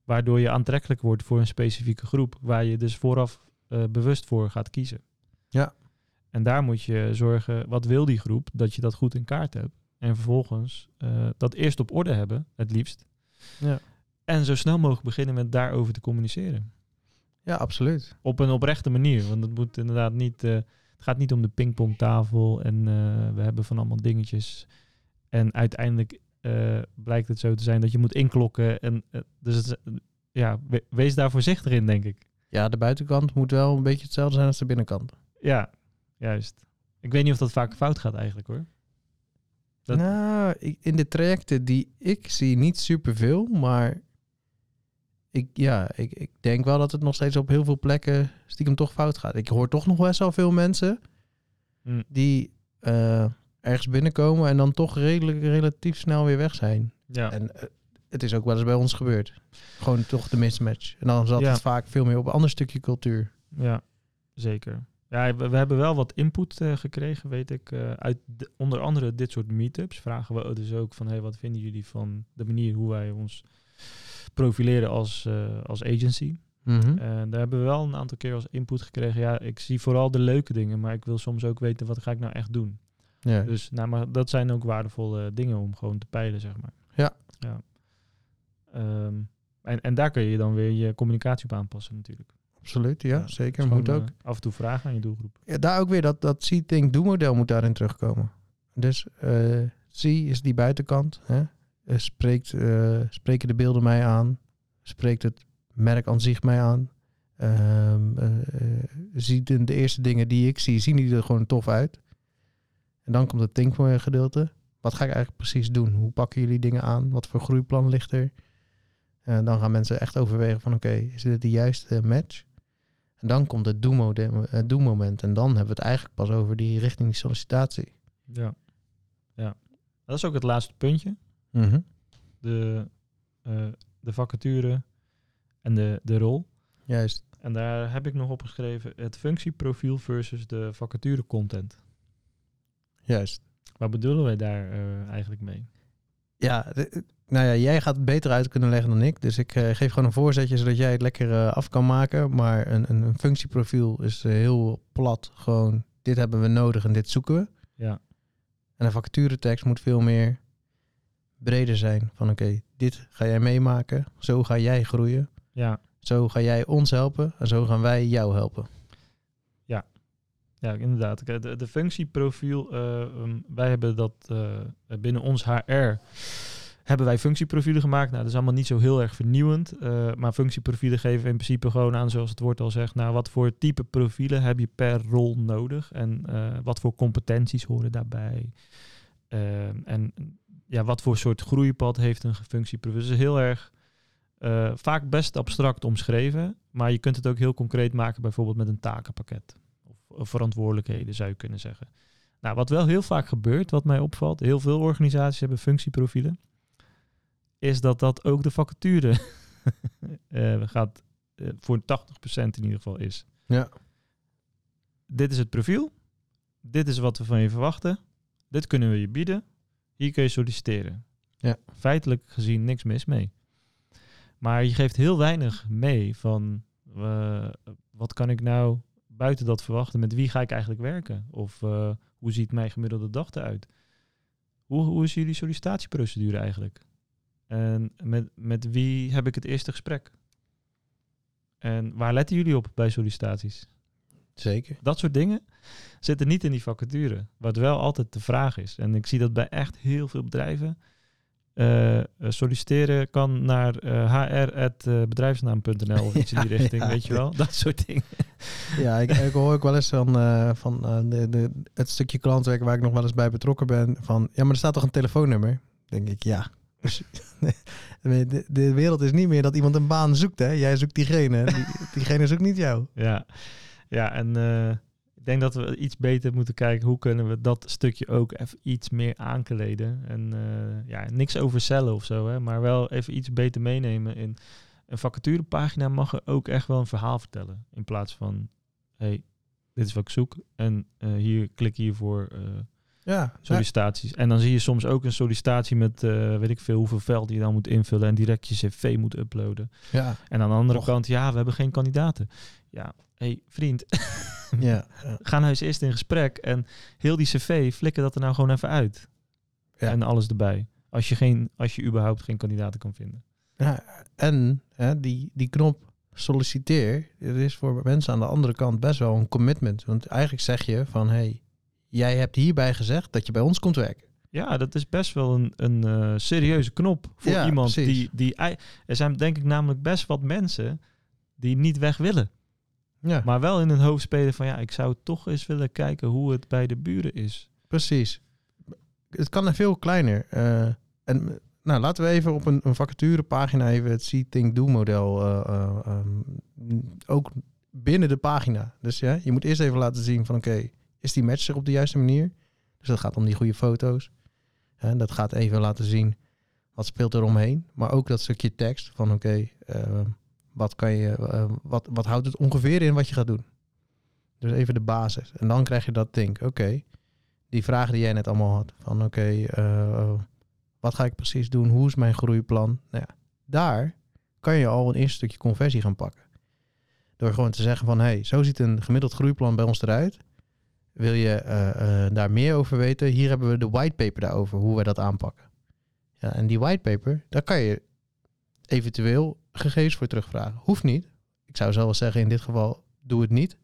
Speaker 1: waardoor je aantrekkelijk wordt voor een specifieke groep, waar je dus vooraf eh, bewust voor gaat kiezen.
Speaker 2: Ja.
Speaker 1: En daar moet je zorgen, wat wil die groep, dat je dat goed in kaart hebt. En vervolgens eh, dat eerst op orde hebben, het liefst.
Speaker 2: Ja.
Speaker 1: En zo snel mogelijk beginnen met daarover te communiceren.
Speaker 2: Ja, absoluut.
Speaker 1: Op een oprechte manier. Want het moet inderdaad niet. eh, het gaat niet om de pingpongtafel en eh, we hebben van allemaal dingetjes. En uiteindelijk eh, blijkt het zo te zijn dat je moet inklokken. En, dus het, ja, we- wees daar voorzichtig in, denk ik.
Speaker 2: Ja, de buitenkant moet wel een beetje hetzelfde zijn als de binnenkant.
Speaker 1: Ja, juist. Ik weet niet of dat vaak fout gaat eigenlijk hoor. Dat-
Speaker 2: Nou, in de trajecten die ik zie niet superveel, maar ik, ja, ik, ik denk wel dat het nog steeds op heel veel plekken stiekem toch fout gaat. Ik hoor toch nog best wel veel mensen
Speaker 1: Hm,
Speaker 2: die eh, ergens binnenkomen en dan toch redelijk relatief snel weer weg zijn.
Speaker 1: ja.
Speaker 2: En eh, het is ook wel eens bij ons gebeurd. Gewoon toch de mismatch. En dan zat
Speaker 1: Ja.
Speaker 2: het vaak veel meer op een ander stukje cultuur.
Speaker 1: Ja, zeker. Ja, we, we hebben wel wat input eh, gekregen, weet ik. uit de- onder andere dit soort meetups vragen we dus ook van... Hey, wat vinden jullie van de manier hoe wij ons profileren als, eh, als agency? En daar hebben we wel een aantal keer als input gekregen. Ja, ik zie vooral de leuke dingen, maar ik wil soms ook weten wat ga ik nou echt doen.
Speaker 2: ja.
Speaker 1: Dus nou, maar dat zijn ook waardevolle dingen om gewoon te peilen, zeg maar.
Speaker 2: Ja.
Speaker 1: ja. Ehm, en, en daar kun je dan weer je communicatie op aanpassen natuurlijk.
Speaker 2: Absoluut, ja,
Speaker 1: Ja,
Speaker 2: zeker. Moet ook.
Speaker 1: eh, af en toe vragen aan je doelgroep.
Speaker 2: Ja, daar ook weer dat, dat see, think, do model moet daarin terugkomen. Dus eh see is die buitenkant. Hè? Eh, spreekt, eh, spreken de beelden mij aan? Spreekt het merk aan zich mij aan? Ehm eh, ziet de, de eerste dingen die ik zie, zien die er gewoon tof uit? En dan komt het think gedeelte. Wat ga ik eigenlijk precies doen? Hoe pakken jullie dingen aan? Wat voor groeiplan ligt er? Eh, dan gaan mensen echt overwegen van oké, is dit de juiste match? En dan komt het do-moment. En dan hebben we het eigenlijk pas over die richting die sollicitatie.
Speaker 1: Ja. ja. Dat is ook het laatste puntje.
Speaker 2: Mhm.
Speaker 1: De, eh, de vacature en de, de rol.
Speaker 2: Juist.
Speaker 1: En daar heb ik nog opgeschreven het functieprofiel versus de vacature content.
Speaker 2: Juist.
Speaker 1: Wat bedoelen wij daar eh, eigenlijk mee?
Speaker 2: Ja, nou ja, jij gaat het beter uit kunnen leggen dan ik. Dus ik eh, geef gewoon een voorzetje zodat jij het lekker af kan maken. Maar een, een, een functieprofiel is heel plat. Gewoon, dit hebben we nodig en dit zoeken we.
Speaker 1: Ja.
Speaker 2: En een vacaturetekst moet veel meer breder zijn. Van oké, dit ga jij meemaken. Zo ga jij groeien.
Speaker 1: Ja,
Speaker 2: Zo ga jij ons helpen. En zo gaan wij jou helpen.
Speaker 1: ja inderdaad. Kijk, De, de functieprofiel, eh, ehm, wij hebben dat eh, binnen ons HR hebben wij functieprofielen gemaakt. Nou, dat is allemaal niet zo heel erg vernieuwend. eh, maar functieprofielen geven in principe gewoon aan, zoals het woord al zegt, nou, wat voor type profielen heb je per rol nodig en wat voor competenties horen daarbij. Ehm, en ja, wat voor soort groeipad heeft een functieprofiel. Dus is heel erg eh, vaak best abstract omschreven, maar je kunt het ook heel concreet maken, bijvoorbeeld met een takenpakket of, of verantwoordelijkheden, zou je kunnen zeggen. Nou, wat wel heel vaak gebeurt, wat mij opvalt, heel veel organisaties hebben functieprofielen, is dat dat ook de vacature *laughs* eh, gaat eh, voor 80% in ieder geval is.
Speaker 2: Ja.
Speaker 1: Dit is het profiel, dit is wat we van je verwachten, dit kunnen we je bieden, hier kun je solliciteren.
Speaker 2: Ja.
Speaker 1: Feitelijk gezien niks mis mee. Maar je geeft heel weinig mee van eh, wat kan ik nou buiten dat verwachten, met wie ga ik eigenlijk werken? Of eh, hoe ziet mijn gemiddelde dag eruit? Hoe, hoe is jullie sollicitatieprocedure eigenlijk? En met, met wie heb ik het eerste gesprek? En waar letten jullie op bij sollicitaties?
Speaker 2: Zeker.
Speaker 1: Dat soort dingen zitten niet in die vacature. Wat wel altijd de vraag is. En ik zie dat bij echt heel veel bedrijven. eh, eh, solliciteren kan naar eh hr.bedrijfsnaam.nl of iets in die *laughs* richting,
Speaker 2: ja.
Speaker 1: weet je wel? *laughs* Dat soort dingen.
Speaker 2: Ja, ik, ik hoor ook wel eens van, eh, van eh, de, de, het stukje klantwerk waar ik nog wel eens bij betrokken ben. Van ja, maar er staat toch een telefoonnummer? denk ik, ja. *laughs* De, de, de wereld is niet meer dat iemand een baan zoekt, hè? Jij zoekt diegene. Die, diegene zoekt niet jou.
Speaker 1: Ja, ja en eh, ik denk dat we iets beter moeten kijken hoe kunnen we dat stukje ook even iets meer aankleden. En eh, ja, niks overcellen of zo, hè, maar wel even iets beter meenemen. In een vacaturepagina mag er ook echt wel een verhaal vertellen. In plaats van, hey, dit is wat ik zoek en eh, hier klik hiervoor eh
Speaker 2: Ja,
Speaker 1: sollicitaties. En dan zie je soms ook een sollicitatie met weet ik veel hoeveel velden je dan moet invullen en direct je cv moet uploaden.
Speaker 2: ja,
Speaker 1: En aan de andere
Speaker 2: Och.
Speaker 1: kant, ja, we hebben geen kandidaten. Ja, hey, vriend, *laughs*
Speaker 2: ja, *laughs* ja.
Speaker 1: ga nou eens eerst in gesprek en heel die cv flikker dat er nou gewoon even uit.
Speaker 2: Ja.
Speaker 1: En alles erbij. Als je, geen, als je überhaupt geen kandidaten kan vinden.
Speaker 2: Ja, en hè, die, die knop solliciteer, het is voor mensen aan de andere kant best wel een commitment. Want eigenlijk zeg je van, hey, jij hebt hierbij gezegd dat je bij ons komt werken.
Speaker 1: Ja, dat is best wel een, een eh, serieuze knop voor
Speaker 2: Ja,
Speaker 1: iemand
Speaker 2: precies.
Speaker 1: die, die... Er zijn denk ik namelijk best wat mensen die niet weg willen.
Speaker 2: Ja,
Speaker 1: Maar wel in hun hoofd spelen van ja, ik zou toch eens willen kijken hoe het bij de buren is.
Speaker 2: precies. Het kan er veel kleiner. Eh, en nou, laten we even op een, een vacaturepagina even het See, Think, Do model eh, eh, ehm, ook binnen de pagina. Dus ja, je moet eerst even laten zien van oké, is die match er op de juiste manier? Dus dat gaat om die goede foto's. Hè, dat gaat even laten zien wat speelt er omheen. Maar ook dat stukje tekst van oké, eh, wat kan je, eh, wat, wat houdt het ongeveer in wat je gaat doen? Dus even de basis. En dan krijg je dat denk, oké, die vragen die jij net allemaal had. Van oké, eh, wat ga ik precies doen? Hoe is mijn groeiplan? Nou ja, daar kan je al een eerste stukje conversie gaan pakken. Door gewoon te zeggen van, hey, zo ziet een gemiddeld groeiplan bij ons eruit. Wil je eh, daar meer over weten? Hier hebben we de whitepaper daarover, hoe wij dat aanpakken. Ja, en die whitepaper, daar kan je eventueel gegevens voor terugvragen. Hoeft niet. Ik zou zelf zeggen, in dit geval, doe het niet.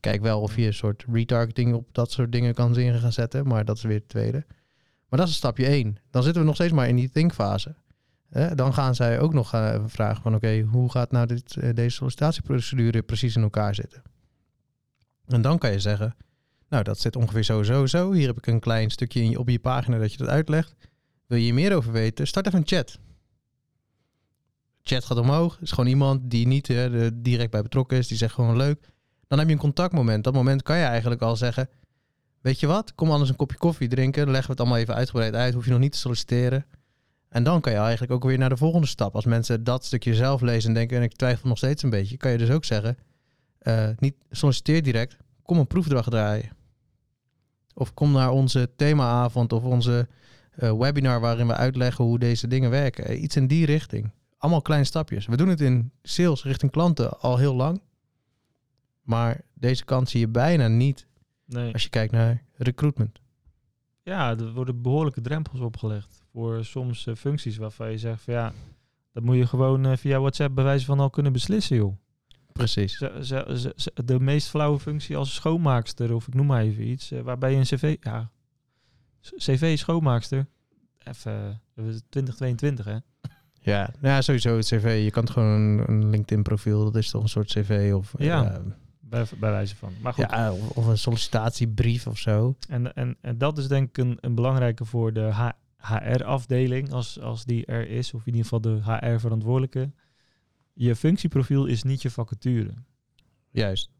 Speaker 2: Kijk wel of je een soort retargeting op dat soort dingen kan zin gaan zetten, maar dat is weer het tweede. Maar dat is stapje één. Dan zitten we nog steeds maar in die thinkfase. Hè, dan gaan zij ook nog eh, vragen van oké, hoe gaat nou dit, eh, deze sollicitatieprocedure precies in elkaar zitten? En dan kan je zeggen, nou dat zit ongeveer zo, zo, zo. Hier heb ik een klein stukje in op je pagina dat je dat uitlegt. Wil je meer over weten? Start even een chat. Chat gaat omhoog. is gewoon iemand die niet eh, direct bij betrokken is. Die zegt gewoon leuk. Dan heb je een contactmoment. Dat moment kan je eigenlijk al zeggen... Weet je wat? Kom anders een kopje koffie drinken. Dan leggen we het allemaal even uitgebreid uit. Hoef je nog niet te solliciteren. En dan kan je eigenlijk ook weer naar de volgende stap. Als mensen dat stukje zelf lezen en denken... en ik twijfel nog steeds een beetje... kan je dus ook zeggen... eh, niet solliciteer direct. Kom een proefdrag draaien. Of kom naar onze themaavond of onze eh, webinar... waarin we uitleggen hoe deze dingen werken. Iets in die richting. Allemaal kleine stapjes. We doen het in sales richting klanten al heel lang. Maar deze kant zie je bijna niet
Speaker 1: Nee.
Speaker 2: als je kijkt naar recruitment.
Speaker 1: Ja, er worden behoorlijke drempels opgelegd voor soms eh, functies waarvan je zegt van ja, dat moet je gewoon eh, via WhatsApp bij wijze van al kunnen beslissen, joh.
Speaker 2: Precies.
Speaker 1: De meest flauwe functie als schoonmaakster, of ik noem maar even iets, eh, waarbij je een cv, ja, cv schoonmaakster, even, eh, we zijn 2022 hè.
Speaker 2: Ja, nou ja, sowieso het cv. Je kan het gewoon een, LinkedIn profiel, dat is toch een soort cv of
Speaker 1: Ja.
Speaker 2: ja,
Speaker 1: Bij, bij wijze van. Maar goed,
Speaker 2: ja, of, of een sollicitatiebrief of zo.
Speaker 1: En, en, en dat is denk ik een, een belangrijke voor de HR-afdeling, als, als die er is, of in ieder geval de HR-verantwoordelijke. Je functieprofiel is niet je vacature.
Speaker 2: Juist.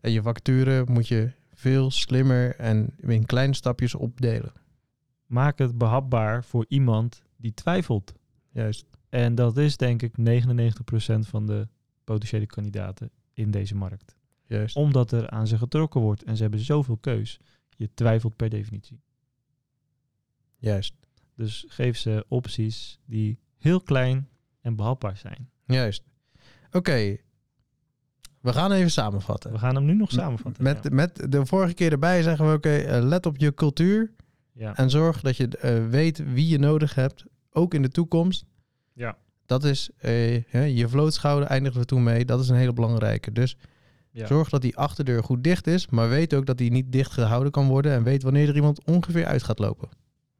Speaker 2: En je vacature moet je veel slimmer en in kleine stapjes opdelen.
Speaker 1: Maak het behapbaar voor iemand die twijfelt.
Speaker 2: Juist.
Speaker 1: En dat is denk ik 99% van de potentiële kandidaten in deze markt.
Speaker 2: Juist.
Speaker 1: Omdat er aan ze getrokken wordt en ze hebben zoveel keus. Je twijfelt per definitie.
Speaker 2: Juist.
Speaker 1: Dus geef ze opties die heel klein en behapbaar zijn.
Speaker 2: Juist. Oké. We gaan even samenvatten.
Speaker 1: We gaan hem nu nog samenvatten.
Speaker 2: Met,
Speaker 1: ja.
Speaker 2: met de vorige keer erbij zeggen we, oké, eh, let op je cultuur
Speaker 1: Ja.
Speaker 2: en zorg dat je eh, weet wie je nodig hebt, ook in de toekomst.
Speaker 1: Ja.
Speaker 2: Dat is, eh, je vlootschouder eindigen we toen mee, dat is een hele belangrijke. Dus
Speaker 1: Ja.
Speaker 2: zorg dat die achterdeur goed dicht is, maar weet ook dat die niet dicht gehouden kan worden en weet wanneer er iemand ongeveer uit gaat lopen.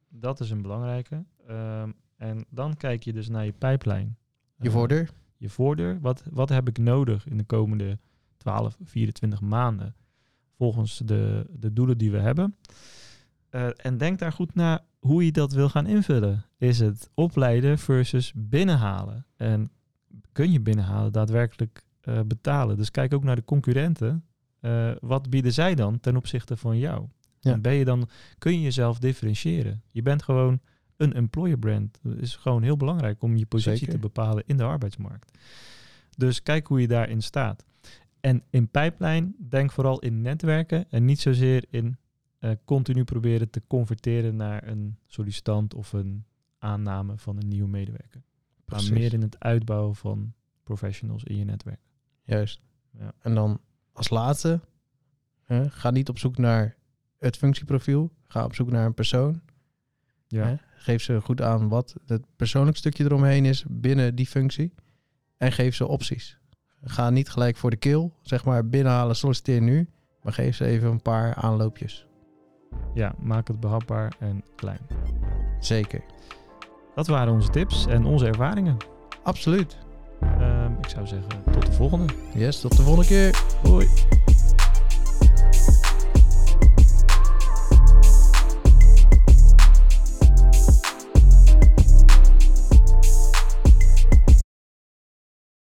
Speaker 1: Dat is een belangrijke. Ehm, en dan kijk je dus naar je pijplijn.
Speaker 2: Je
Speaker 1: Eh,
Speaker 2: voordeur?
Speaker 1: je voordeur. Wat, wat heb ik nodig in de komende 12, 24 maanden? Volgens de, de doelen die we hebben. Eh, en denk daar goed naar hoe je dat wil gaan invullen. Is het opleiden versus binnenhalen? En kun je binnenhalen daadwerkelijk eh, betalen? Dus kijk ook naar de concurrenten. Eh, wat bieden zij dan ten opzichte van jou?
Speaker 2: Ja.
Speaker 1: En ben je dan, kun je jezelf differentiëren? Je bent gewoon een employer brand. Dat is gewoon heel belangrijk om je positie
Speaker 2: Zeker.
Speaker 1: te bepalen in de arbeidsmarkt. Dus kijk hoe je daarin staat. En in pijplijn, denk vooral in netwerken en niet zozeer in eh, continu proberen te converteren naar een sollicitant of een aanname van een nieuwe medewerker.
Speaker 2: Precies.
Speaker 1: Maar meer in het uitbouwen van professionals in je netwerk.
Speaker 2: Juist.
Speaker 1: Ja.
Speaker 2: En dan als laatste, hè, ga niet op zoek naar het functieprofiel, ga op zoek naar een persoon. Hè? Geef ze goed aan wat het persoonlijk stukje eromheen is binnen die functie. En geef ze opties. Ga niet gelijk voor de kill, zeg maar binnenhalen, solliciteer nu. Maar geef ze even een paar aanloopjes.
Speaker 1: ja, maak het behapbaar en klein.
Speaker 2: Zeker.
Speaker 1: Dat waren onze tips en onze ervaringen.
Speaker 2: Absoluut.
Speaker 1: Ehm, ik zou zeggen, tot de volgende.
Speaker 2: Yes, tot de volgende keer.
Speaker 1: Hoi.